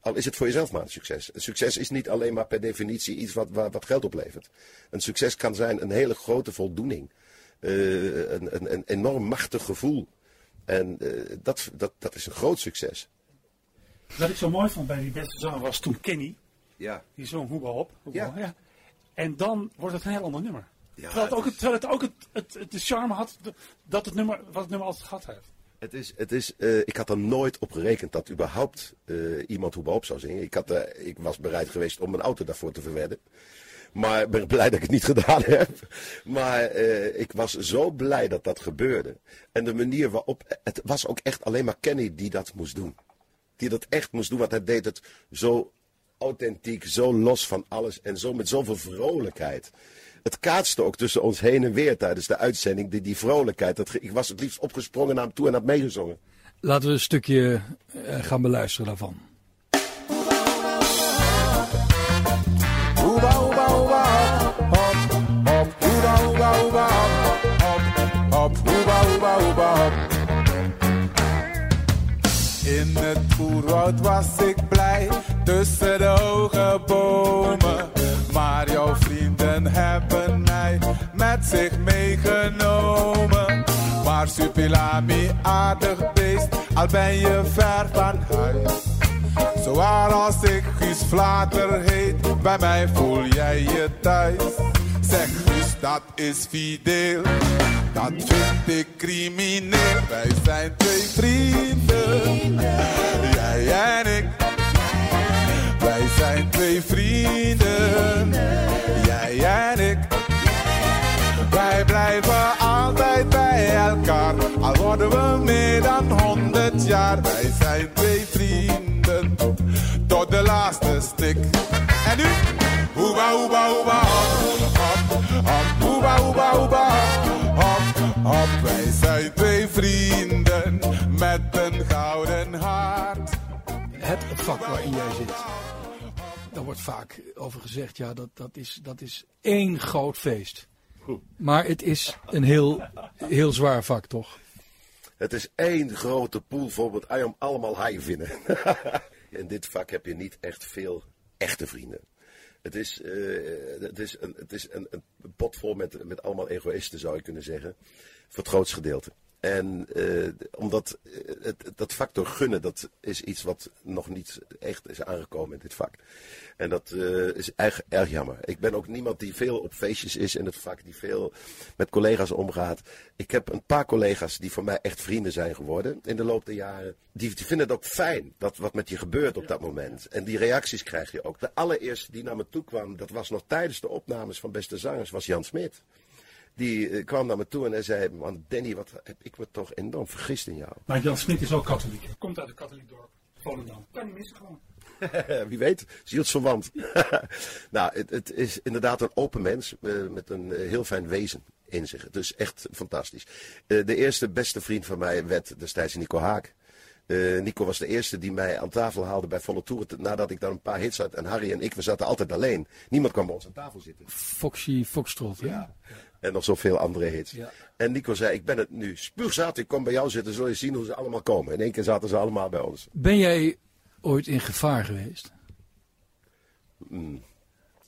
Al is het voor jezelf maar een succes. Een succes is niet alleen maar per definitie iets wat, wat, wat geld oplevert. Een succes kan zijn een hele grote voldoening. Eh, een, een, een enorm machtig gevoel. En eh, dat, dat, dat is een groot succes. Wat ik zo mooi vond bij die beste zanger was toen Kenny, Ja. die zong Hoeba op. Ja. ja. En dan wordt het een heel ander nummer. Ja, terwijl het ook, het het, terwijl het, ook het, het, het- de charme had dat het nummer, wat het nummer altijd gehad heeft. Het is, het is, eh, ik had er nooit op gerekend dat überhaupt eh, iemand Hoeba zou zingen. Ik, had, eh, ik was bereid geweest om mijn auto daarvoor te verwedden. Maar ik ben blij dat ik het niet gedaan heb. Maar ik was zo blij dat dat gebeurde. En de manier waarop. Het was ook echt alleen maar Kenny die dat moest doen. Die dat echt moest doen, want hij deed het zo authentiek, zo los van alles en zo met zoveel vrolijkheid. Het kaatste ook tussen ons heen en weer tijdens de uitzending. Die, die vrolijkheid. Dat, ik was het liefst opgesprongen naar hem toe en had meegezongen. Laten we een stukje eh, gaan beluisteren daarvan. Hop, hop, hop, hop, hop. In het was ik blij, tussen de hoge bomen. Maar jouw vrienden hebben mij met zich meegenomen. Maar Supilami, aardig beest, al ben je ver van huis. Zowaar als ik Guus Vlater heet, bij mij voel jij je thuis. Zeg Guus, dat is fideel, dat vind ik crimineel. Wij zijn twee vrienden, jij en ik. Wij zijn twee vrienden, jij en ik. Wij blijven altijd bij elkaar, al worden we meer dan honderd jaar. Wij zijn twee vrienden, tot de laatste stik. En nu? Hoeba, hoeba, hoeba, hop. Hoeba, hoeba, hoeba, hop, hop. Wij zijn twee vrienden, met een gouden hart. Het vak waarin jij zit. Daar wordt vaak over gezegd, ja, dat, dat, is, dat is één groot feest. Maar het is een heel, heel zwaar vak, toch? Het is één grote pool met om allemaal haaien vinden. In dit vak heb je niet echt veel echte vrienden. Het is, eh, het is, een, het is een, een pot vol met, met allemaal egoïsten, zou je kunnen zeggen. Voor het grootste gedeelte. En eh, omdat eh, het, dat factor gunnen, dat is iets wat nog niet echt is aangekomen in dit vak. En dat eh, is erg, erg jammer. Ik ben ook niemand die veel op feestjes is in het vak, die veel met collega's omgaat. Ik heb een paar collega's die voor mij echt vrienden zijn geworden in de loop der jaren. Die, vinden het ook fijn, dat wat met je gebeurt op dat moment. En die reacties krijg je ook. De allereerste die naar me toe kwam, dat was nog tijdens de opnames van Beste Zangers, was Jan Smit. Die eh, kwam naar me toe en hij zei, man Danny, wat heb ik me toch enorm vergist in jou. Maar Jan Smit is ook katholiek. Komt uit een katholiek dorp. Volendam. Kan niet missen gewoon. Wie weet, zielsverwant. nou, het, het is inderdaad een open mens eh, met een eh, heel fijn wezen in zich. Dus echt fantastisch. Eh, de eerste beste vriend van mij werd destijds Nico Haak. Eh, Nico was de eerste die mij aan tafel haalde bij Volle Tour. Nadat ik daar een paar hits had. En Harry en ik, we zaten altijd alleen. Niemand kwam bij ons aan tafel zitten. Foxy Foxtrot. hè? En nog zoveel andere hits. Ja. En Nico zei, ik ben het nu spuugzat. Ik kom bij jou zitten, zul je zien hoe ze allemaal komen. In één keer zaten ze allemaal bij ons. Ben jij ooit in gevaar geweest?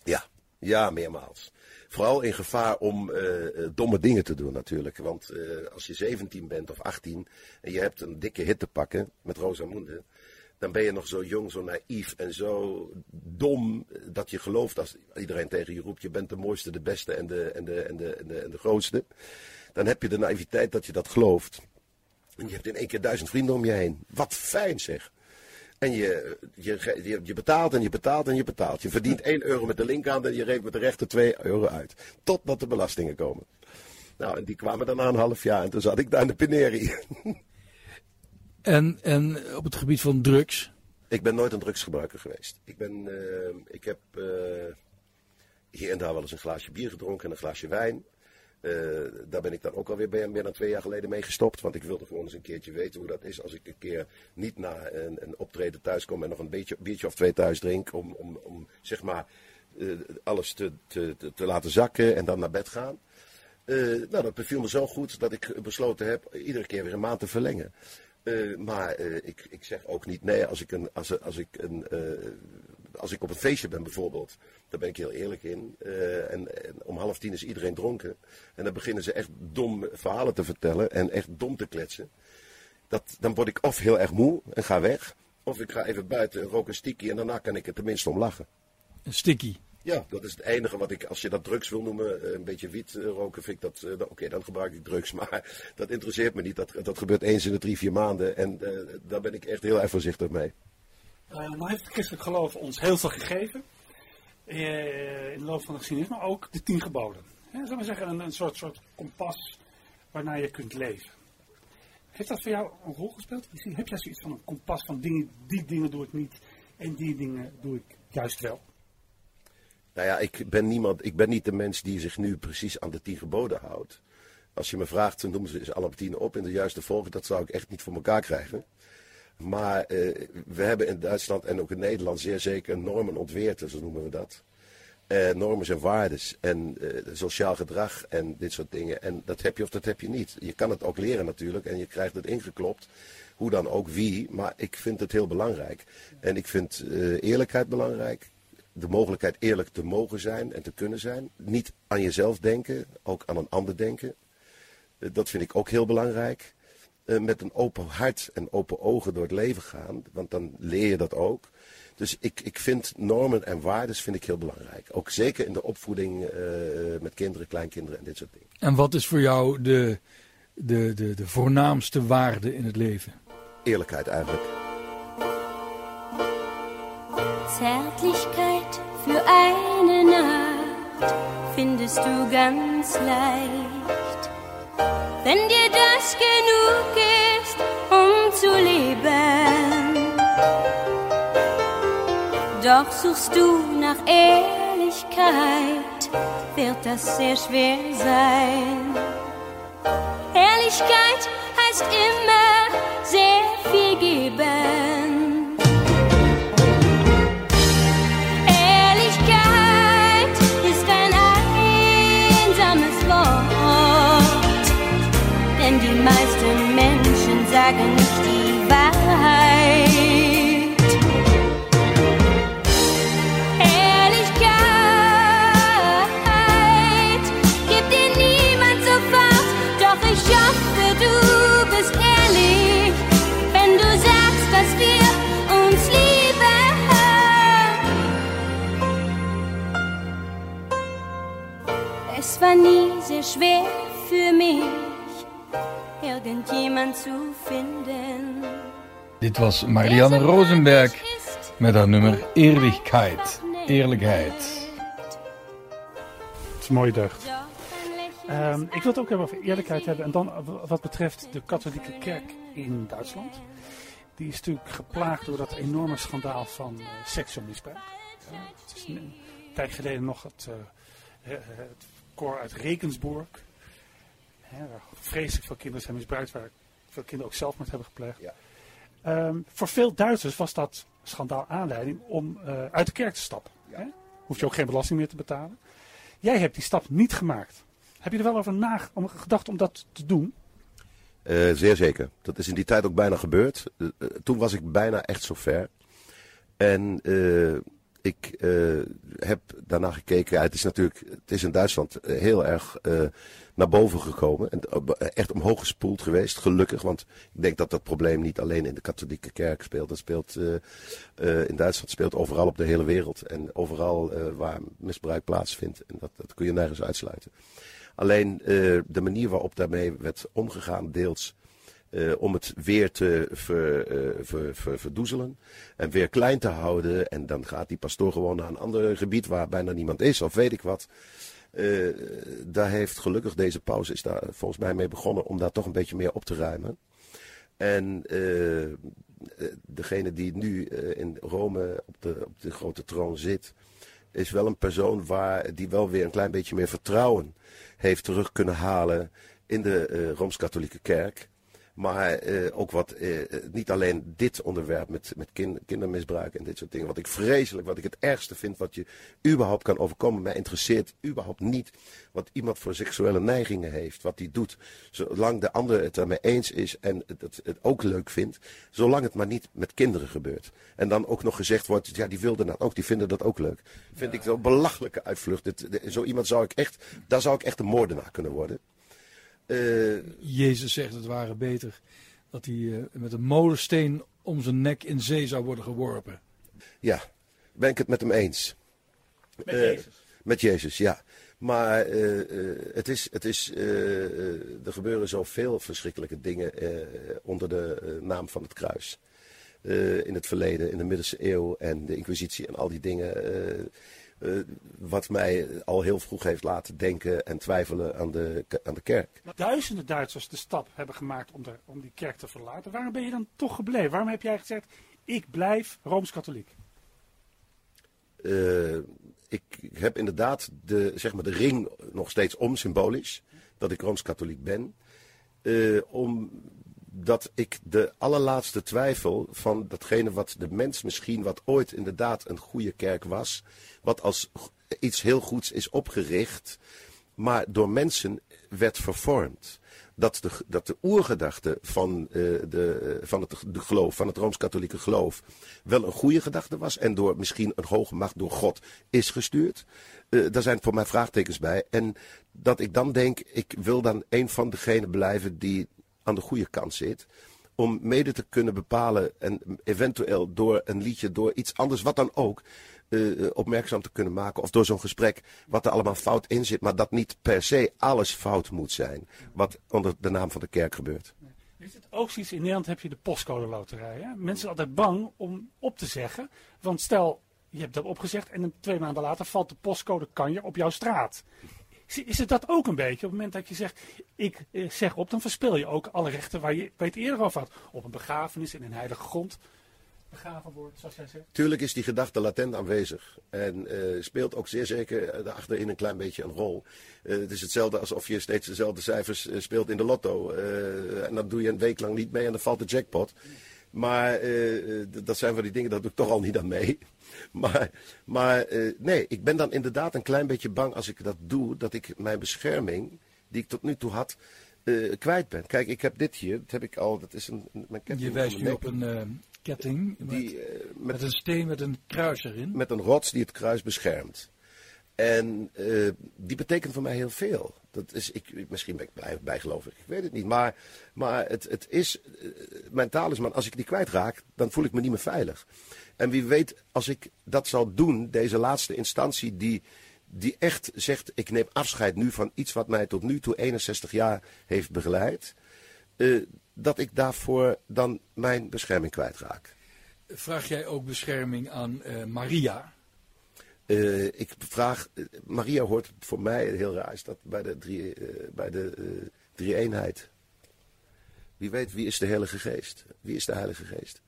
Ja, ja, meermaals. Vooral in gevaar om eh, eh, domme dingen te doen natuurlijk. Want eh, als je 17 bent of 18 en je hebt een dikke hit te pakken met Rosamunde... dan ben je nog zo jong, zo naïef en zo dom dat je gelooft als iedereen tegen je roept... je bent de mooiste, de beste en de, en de, en de, en de, en de grootste. Dan heb je de naïviteit dat je dat gelooft. En je hebt in één keer duizend vrienden om je heen. Wat fijn zeg. En je, je, je, je betaalt en je betaalt en je betaalt. Je verdient 1 euro met de linkerhand en je rekent met de rechter 2 euro uit. Totdat de belastingen komen. Nou, en die kwamen dan na een half jaar en toen zat ik daar in de Pineri. En, en op het gebied van drugs? Ik ben nooit een drugsgebruiker geweest. Ik, ben, eh, ik heb eh, hier en daar wel eens een glaasje bier gedronken en een glaasje wijn. Eh, daar ben ik dan ook alweer bij, meer dan twee jaar geleden mee gestopt. Want ik wilde gewoon eens een keertje weten hoe dat is als ik een keer niet na een, een optreden thuis kom en nog een beetje, biertje of twee thuis drink. Om, om, om zeg maar alles te, te, te, te laten zakken en dan naar bed gaan. Nou, dat beviel me zo goed dat ik besloten heb iedere keer weer een maand te verlengen. Eh, maar eh, ik, ik zeg ook niet nee als ik, een, als, als, ik een, eh, als ik op een feestje ben bijvoorbeeld. Daar ben ik heel eerlijk in. En, en om half tien is iedereen dronken. En dan beginnen ze echt dom verhalen te vertellen en echt dom te kletsen. Dat, dan word ik of heel erg moe en ga weg. Of ik ga even buiten, rook een stikkie en daarna kan ik er tenminste om lachen. Een sticky. Ja, dat is het enige wat ik, als je dat drugs wil noemen, eh, een beetje wiet eh, roken, vind ik dat, eh, oké, dan gebruik ik drugs. Maar dat interesseert me niet. Dat, dat gebeurt eens in de drie, vier maanden. En daar ben ik echt heel erg voorzichtig mee. Eh, nou heeft het christelijk geloof ons heel veel gegeven. in de loop van de geschiedenis, maar ook de tien geboden. Zullen we zeggen, een, een soort, soort kompas waarnaar je kunt leven. Heeft dat voor jou een rol gespeeld? Heb jij zoiets van een kompas van dingen, die dingen doe ik niet en die dingen doe ik juist wel? Nou ja, ik ben, niemand, ik ben niet de mens die zich nu precies aan de tien geboden houdt. Als je me vraagt, noem ze ze alle tien op in de juiste volgorde, dat zou ik echt niet voor elkaar krijgen. Maar eh, we hebben in Duitsland en ook in Nederland zeer zeker normen ontweerd, zo noemen we dat. Eh, normen en waardes en eh, sociaal gedrag en dit soort dingen. En dat heb je of dat heb je niet. Je kan het ook leren natuurlijk en je krijgt het ingeklopt. Hoe dan ook wie, maar ik vind het heel belangrijk. En ik vind eerlijkheid belangrijk. De mogelijkheid eerlijk te mogen zijn en te kunnen zijn. Niet aan jezelf denken, ook aan een ander denken. Eh, dat vind ik ook heel belangrijk. Eh, met een open hart en open ogen door het leven gaan, want dan leer je dat ook. Dus ik, ik vind normen en waarden vind ik heel belangrijk. Ook zeker in de opvoeding eh, met kinderen, kleinkinderen en dit soort dingen. En wat is voor jou de, de, de, de voornaamste waarde in het leven? Eerlijkheid eigenlijk. Zärtlichkeit für eine Nacht findest du ganz leicht. Wenn dir das genug ist, um zu leben. Doch suchst du nach Ehrlichkeit, wird das sehr schwer sein. Ehrlichkeit heißt immer sehr was Marianne Rosenberg met haar nummer Eerlijkheid. Eerlijkheid. Het is een mooie deugd. Ehm, ik wil het ook hebben over eerlijkheid hebben. En dan w- wat betreft de katholieke kerk in Duitsland. Die is natuurlijk geplaagd door dat enorme schandaal van eh, seksueel misbruik. Ja, het is een, een tijd geleden nog het, eh, eh, het koor uit Regensburg. Hè, waar vreselijk veel kinderen zijn misbruikt. Waar veel kinderen ook zelfmoord hebben gepleegd. Ja. Ehm, voor veel Duitsers was dat schandaal aanleiding om eh, uit de kerk te stappen. Hè? Hoef je ook geen belasting meer te betalen. Jij hebt die stap niet gemaakt. Heb je er wel over nage- om gedacht om dat te doen? Eh, zeer zeker. Dat is in die tijd ook bijna gebeurd. Eh, toen was ik bijna echt zo ver. En eh, ik eh, heb daarna gekeken. Het is natuurlijk, het is in Duitsland eh, heel erg eh, naar boven gekomen. En echt omhoog gespoeld geweest, gelukkig. Want ik denk dat dat probleem niet alleen in de katholieke kerk speelt. Dat speelt in Duitsland speelt overal op de hele wereld. En overal waar misbruik plaatsvindt. En dat, dat kun je nergens uitsluiten. Alleen de manier waarop daarmee werd omgegaan, deels eh, om het weer te eh, ver- ver- verdoezelen en weer klein te houden. En dan gaat die pastoor gewoon naar een ander gebied waar bijna niemand is, of weet ik wat. Eh, daar heeft gelukkig deze pauze is daar volgens mij mee begonnen om daar toch een beetje meer op te ruimen. En degene die nu in Rome op de, op de grote troon zit, is wel een persoon waar, die wel weer een klein beetje meer vertrouwen heeft terug kunnen halen in de Rooms-Katholieke Kerk. Maar eh, ook wat, eh, niet alleen dit onderwerp met, met kin- kindermisbruik en dit soort dingen. Wat ik vreselijk, wat ik het ergste vind, wat je überhaupt kan overkomen. Mij interesseert überhaupt niet wat iemand voor seksuele neigingen heeft. Wat hij doet. Zolang de ander het ermee eens is en het, het, het ook leuk vindt. Zolang het maar niet met kinderen gebeurt. En dan ook nog gezegd wordt, ja die wilden dat ook, die vinden dat ook leuk. Vind ik zo'n belachelijke uitvlucht. Dit- dit- zo iemand zou ik echt, daar zou ik echt een moordenaar kunnen worden. Eh, Jezus zegt het ware beter dat hij eh, met een molensteen om zijn nek in zee zou worden geworpen. Ja, ben ik het met hem eens. Met Eh, Jezus. Met Jezus, ja. Maar eh, eh, het is, het is, eh, eh, er gebeuren zoveel verschrikkelijke dingen eh, onder de eh, naam van het kruis. Eh, in het verleden, in de middelste eeuw en de inquisitie en al die dingen. Eh, wat mij al heel vroeg heeft laten denken en twijfelen aan de, aan de kerk. Duizenden Duitsers de stap hebben gemaakt om, de, om die kerk te verlaten. Waarom ben je dan toch gebleven? Waarom heb jij gezegd, ik blijf Rooms-Katholiek? Eh, ik heb inderdaad de, zeg maar de ring nog steeds om, symbolisch. Dat ik Rooms-Katholiek ben. Eh, omdat ik de allerlaatste twijfel van datgene wat de mens misschien, wat ooit inderdaad een goede kerk was. Wat als iets heel goeds is opgericht, maar door mensen werd vervormd. Dat de, dat de oergedachte van, eh, de, van het de geloof, van het Rooms-Katholieke geloof, wel een goede gedachte was. En door misschien een hoge macht door God is gestuurd. Eh, daar zijn voor mij vraagtekens bij. En dat ik dan denk, ik wil dan een van degenen blijven die aan de goede kant zit. Om mede te kunnen bepalen en eventueel door een liedje, door iets anders, wat dan ook, eh, opmerkzaam te kunnen maken. Of door zo'n gesprek, wat er allemaal fout in zit. Maar dat niet per se alles fout moet zijn. Wat onder de naam van de kerk gebeurt. Is het ook zoiets, in Nederland heb je de postcode loterij. Hè? Mensen zijn altijd bang om op te zeggen. Want stel, je hebt dat opgezegd en twee maanden later valt de postcode kanje op jouw straat. Is- het dat ook een beetje? Op het moment dat je zegt, ik eh, zeg op, dan verspil je ook alle rechten waar je, het eerder over had. Op een begrafenis in een heilige grond. Begraven worden, zoals jij zegt. Tuurlijk is die gedachte latent aanwezig. En eh, speelt ook zeer zeker eh, daarachterin een klein beetje een rol. Het is hetzelfde alsof je steeds dezelfde cijfers speelt in de lotto. En dan doe je een week lang niet mee en dan valt de jackpot. Maar dat zijn van die dingen, daar doe ik toch al niet aan mee. Maar, maar eh, nee, ik ben dan inderdaad een klein beetje bang als ik dat doe, dat ik mijn bescherming, die ik tot nu toe had, eh, kwijt ben. Kijk, ik heb dit hier, dat heb ik al, dat is een, mijn ketting. Je wijst nu op een eh, ketting met, Die, met, met een steen met een kruis erin. met een rots die het kruis beschermt. En die betekent voor mij heel veel. Dat is, ik, misschien ben ik bijgelovig, ik weet het niet. Maar, maar het, het is eh, mijn talisman. Als ik die kwijtraak, dan voel ik me niet meer veilig. En wie weet, als ik dat zal doen, deze laatste instantie die, die echt zegt... ik neem afscheid nu van iets wat mij tot nu toe 61 jaar heeft begeleid... eh, dat ik daarvoor dan mijn bescherming kwijtraak. Vraag jij ook bescherming aan eh, Maria? Eh, ik vraag, eh, Maria hoort voor mij heel raar, is dat bij de, drie, eh, bij de eh, drie-eenheid. Wie weet, wie is de Heilige Geest? Wie is de Heilige Geest?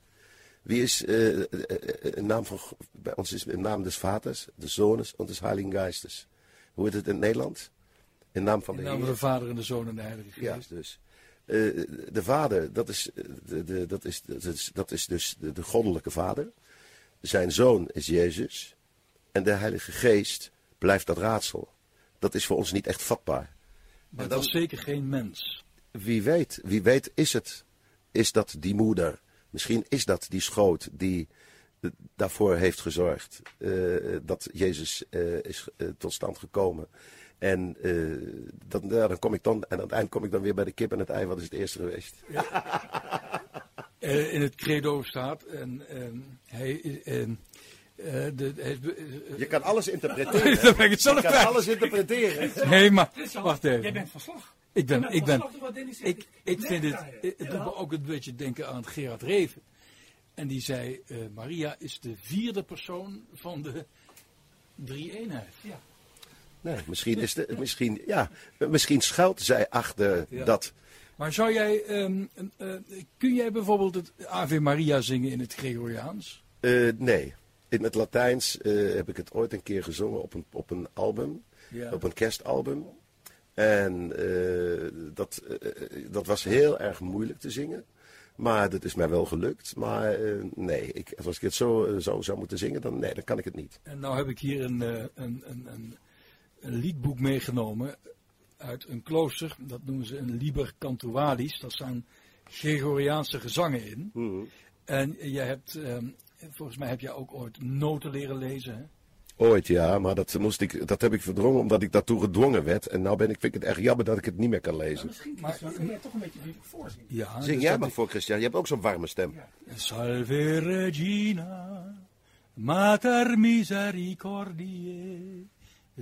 Wie is een naam van, bij ons is een naam des Vaters, des Zones en des Heiligen Geestes. Hoe heet het in het Nederland? In naam van In de naam van de Vader en de Zoon en de Heilige Ja, Geest. dus. De vader, dat is, de, de, dat is, dat is, dat is dus de, de goddelijke vader. Zijn zoon is Jezus. En de Heilige Geest blijft dat raadsel. Dat is voor ons niet echt vatbaar. Maar En dat was zeker geen mens. Wie weet, wie weet is het. Is dat die moeder? Misschien is dat die schoot die daarvoor heeft gezorgd eh, dat Jezus eh, is eh, tot stand gekomen. En dan, ja, dan kom ik dan, en aan het eind kom ik dan weer bij de kip en het ei. Wat is het eerste geweest? Eh, in het credo staat. En, ehm, hij, eh, de, hij, eh, Je kan alles interpreteren. Dan ben ik het zelf Je kan alles interpreteren. Nee, maar wacht Jij even. bent van slag. Ik ben, ik ben, ik, ik vind het, het doet me ook een beetje denken aan Gerard Reven. En die zei, eh, Maria is de vierde persoon van de drie-eenheid. Nee, misschien, is de, misschien, ja, misschien schuilt zij achter Ja. dat. Maar zou jij, ehm, eh, kun jij bijvoorbeeld het Ave Maria zingen in het Gregoriaans? Eh, nee, in het Latijns eh, heb ik het ooit een keer gezongen op een, op een album. Ja. Op een kerstalbum. En eh, dat, eh, dat was heel erg moeilijk te zingen. Maar dat is mij wel gelukt. Maar nee, ik, als ik het zo, zo zou moeten zingen, dan, nee, dan kan ik het niet. En nou heb ik hier een, een, een, een, een liedboek meegenomen uit een klooster. Dat noemen ze een Liber Cantualis. Daar staan Gregoriaanse gezangen in. En jij hebt, ehm, volgens mij heb jij ook ooit noten leren lezen. Hè? Ooit ja, maar dat, moest ik, dat heb ik verdrongen omdat ik daartoe gedwongen werd. En nou ben ik, vind ik het echt jammer dat ik het niet meer kan lezen. Misschien Maar- maar, kan jij toch een beetje nu voorzien. Ja, Zing dus jij maar ik- voor Christian, je hebt ook zo'n warme stem. Salve Regina, Mater misericordiae,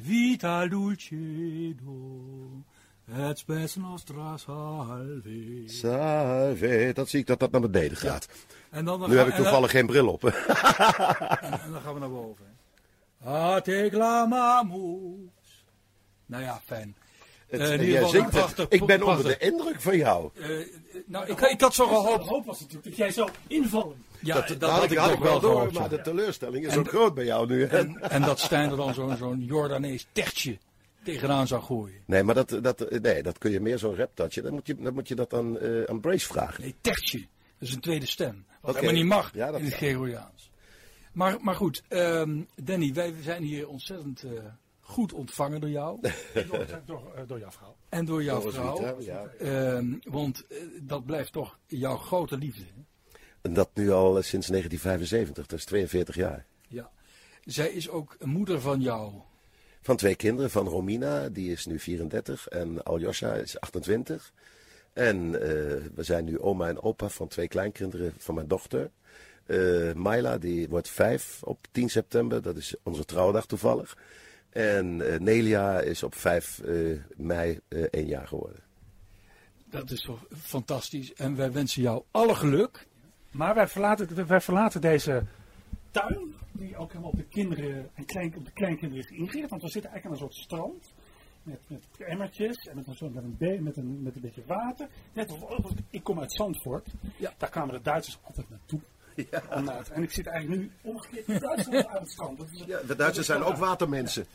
vita dulcedo, et spes nostra salve. Salve, dat zie ik dat dat naar beneden gaat. En dan, Nu heb ik toevallig geen bril op. En, en dan gaan we naar boven. A te clamamus. Nou ja, fijn. Het, Eh, in ieder geval het. prachtig- ik ben onder de indruk van jou. Eh, nou, ik, ik had zo De gehoopt. hoop was natuurlijk dat jij zou invallen. Ja, dat, dat, dat had ik had wel door, gehoopt. maar ja. de teleurstelling is En- ook groot bij jou nu. En, en dat Stijn er dan zo'n zo'n Jordanees tertje tegenaan zou gooien. Nee, maar dat, dat, nee, dat kun je meer zo'n rap touchen. Dan moet je, dan moet je dat aan, eh, aan Brace vragen. Nee, tertje. Dat is een tweede stem. Wat Oké. helemaal niet mag Ja, dat in het. Gregoriaans. Maar, maar goed, ehm, Danny, wij zijn hier ontzettend eh, goed ontvangen door jou. Door, door, eh, door jouw vrouw. en door jouw vrouw. Ja. Ehm, want dat blijft toch jouw grote liefde. hè? En dat nu al sinds 1975, dat is 42 jaar. Ja. Zij is ook een moeder van jou. Van twee kinderen, van Romina, die is nu 34, en Aljosha is 28. En eh, we zijn nu oma en opa van twee kleinkinderen van mijn dochter. Eh Myla, die wordt vijf op 10 september, dat is onze trouwdag toevallig. En eh, Nelia is op 5 eh, mei eh één jaar geworden. Dat is toch fantastisch. En wij wensen jou alle geluk. Maar wij verlaten, wij verlaten deze tuin, die ook helemaal op de kinderen en klein, op de kleinkinderen is ingericht. Want we zitten eigenlijk aan een soort strand. Met, met emmertjes en met een, soort, met, een met, een, met een beetje water. Net als, oh, ik kom uit Zandvoort. Ja. Daar kwamen de Duitsers altijd naartoe. Het- en ik zit eigenlijk nu omgekeerd in Duitsland aan het strand. Dat is, Ja, de Duitsers zijn ook watermensen.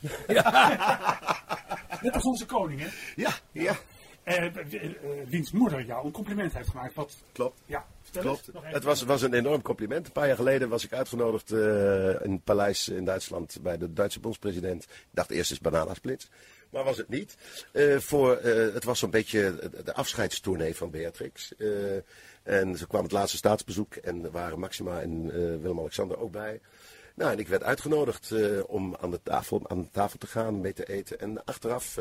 Net als onze koning, hè? Ja, ja. Eh, eh, eh, wiens moeder jou een compliment heeft gemaakt. Wat, Klopt. ja, Klopt. Het was, was een enorm compliment. Een paar jaar geleden was ik uitgenodigd eh, in het paleis in Duitsland bij de Duitse bondspresident. Ik dacht eerst is Bananasplits, maar was het niet. Voor, het was zo'n beetje de afscheidstournee van Beatrix. En ze kwam het laatste staatsbezoek en er waren Maxima en Willem-Alexander ook bij. Nou, en ik werd uitgenodigd om aan de, tafel, aan de tafel te gaan, mee te eten. En achteraf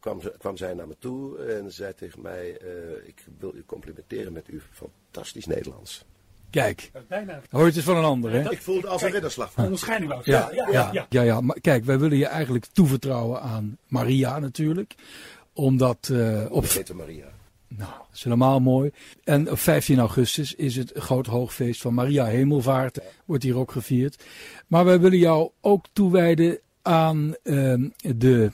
kwam, ze, kwam zij naar me toe en zei tegen mij: eh, Ik wil u complimenteren met uw fantastisch Nederlands. Kijk, Bijna hoor je het is van een ander, hè? Ik voelde als een ridderslag. onderscheiding wou ik Ja, zeggen. ja, ja, ja, ja. Maar kijk, wij willen je eigenlijk toevertrouwen aan Maria natuurlijk. Omdat eh, op heette Maria. Nou, dat is helemaal mooi. En op 15 augustus is het groot hoogfeest van Maria Hemelvaart. Wordt hier ook gevierd. Maar wij willen jou ook toewijden aan ehm, de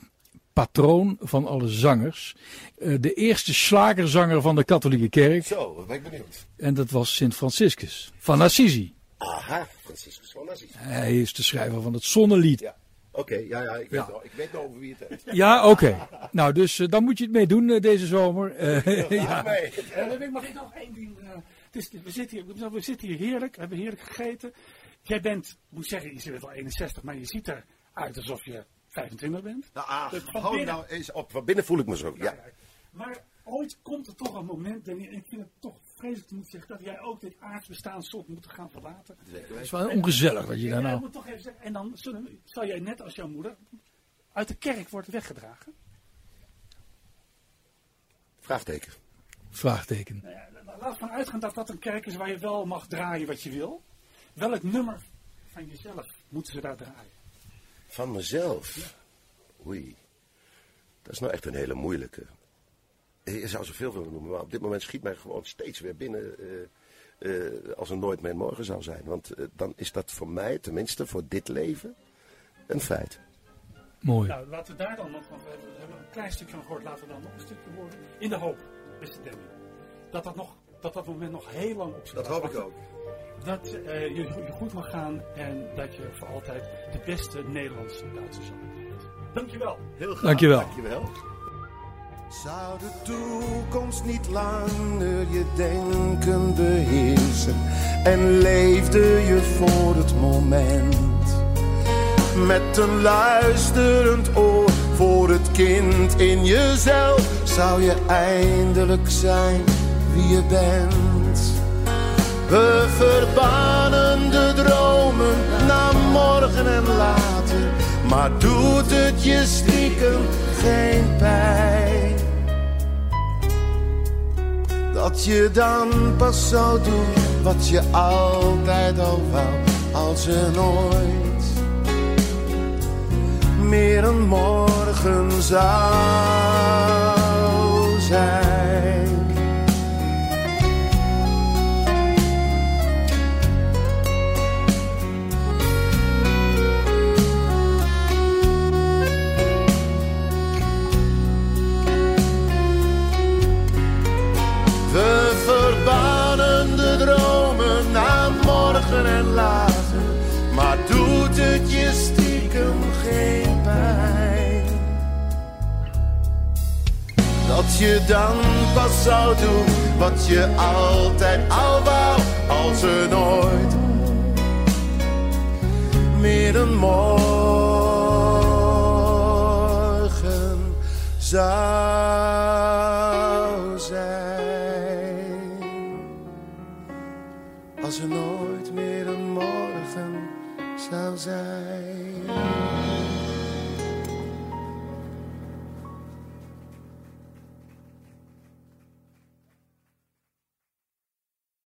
patroon van alle zangers. Eh, de eerste slagerzanger van de katholieke kerk. Zo, wat ben ik benieuwd. En dat was Sint Franciscus van Assisi. Aha, Franciscus van Assisi. Hij is de schrijver van het zonnelied. Ja, oké, ja, ja, ik, Ja. Weet nog, ik weet nog over wie het heeft. Ja, oké. Nou, dus eh, dan moet je het mee doen eh, deze zomer. Eh, ja. Eh, mag ik nog één ding? eh, het is, we, zitten hier, we zitten hier heerlijk, we hebben heerlijk gegeten. Jij bent, ik moet zeggen, je bent al 61, maar je ziet eruit alsof je 25 bent. Nou, ah, Dus van hou binnen- nou eens op. Van binnen voel ik me zo. Ja. Maar ooit komt er toch een moment, en ik vind het toch vreselijk te moeten zeggen, dat jij ook dit aardsbestaan zult moeten gaan verlaten. Het is wel ongezellig wat je daar nou... moet toch even zeggen, en dan zullen, zal jij net als jouw moeder uit de kerk worden weggedragen. Vraagteken. Vraagteken. Nou ja, laat van uitgaan dat dat een kerk is waar je wel mag draaien wat je wil. Welk nummer van jezelf moeten ze daar draaien? Van mezelf. Oei. Dat is nou echt een hele moeilijke. Je zou zoveel willen noemen, maar op dit moment schiet mij gewoon steeds weer binnen. eh, eh, als er nooit meer morgen zou zijn. Want eh, dan is dat voor mij, tenminste voor dit leven, een feit. Mooi. Nou, laten we daar dan nog, want we hebben, we hebben een klein stukje van gehoord, laten we dan nog een stukje horen. In de hoop, beste Danny, dat dat, nog, dat dat moment nog heel lang op zich Dat hoop ik ook. Dat eh, je, je goed mag gaan en dat je voor altijd de beste Nederlandse Duitse zanger blijft. Dankjewel. Heel graag. Dankjewel. Dankjewel. Zou de toekomst niet langer je denken beheersen en leefde je voor het moment met een luisterend oor voor het kind in jezelf zou je eindelijk zijn wie je bent. We verbannen de dromen naar morgen en later, maar doet het je stiekem geen pijn? Dat je dan pas zou doen wat je altijd al wou, als er nooit meer een morgen zou zijn. En later, maar doet het je stiekem geen pijn? Dat je dan pas zou doen wat je altijd al wou, als er nooit meer een morgen zou zijn. Als er nooit meer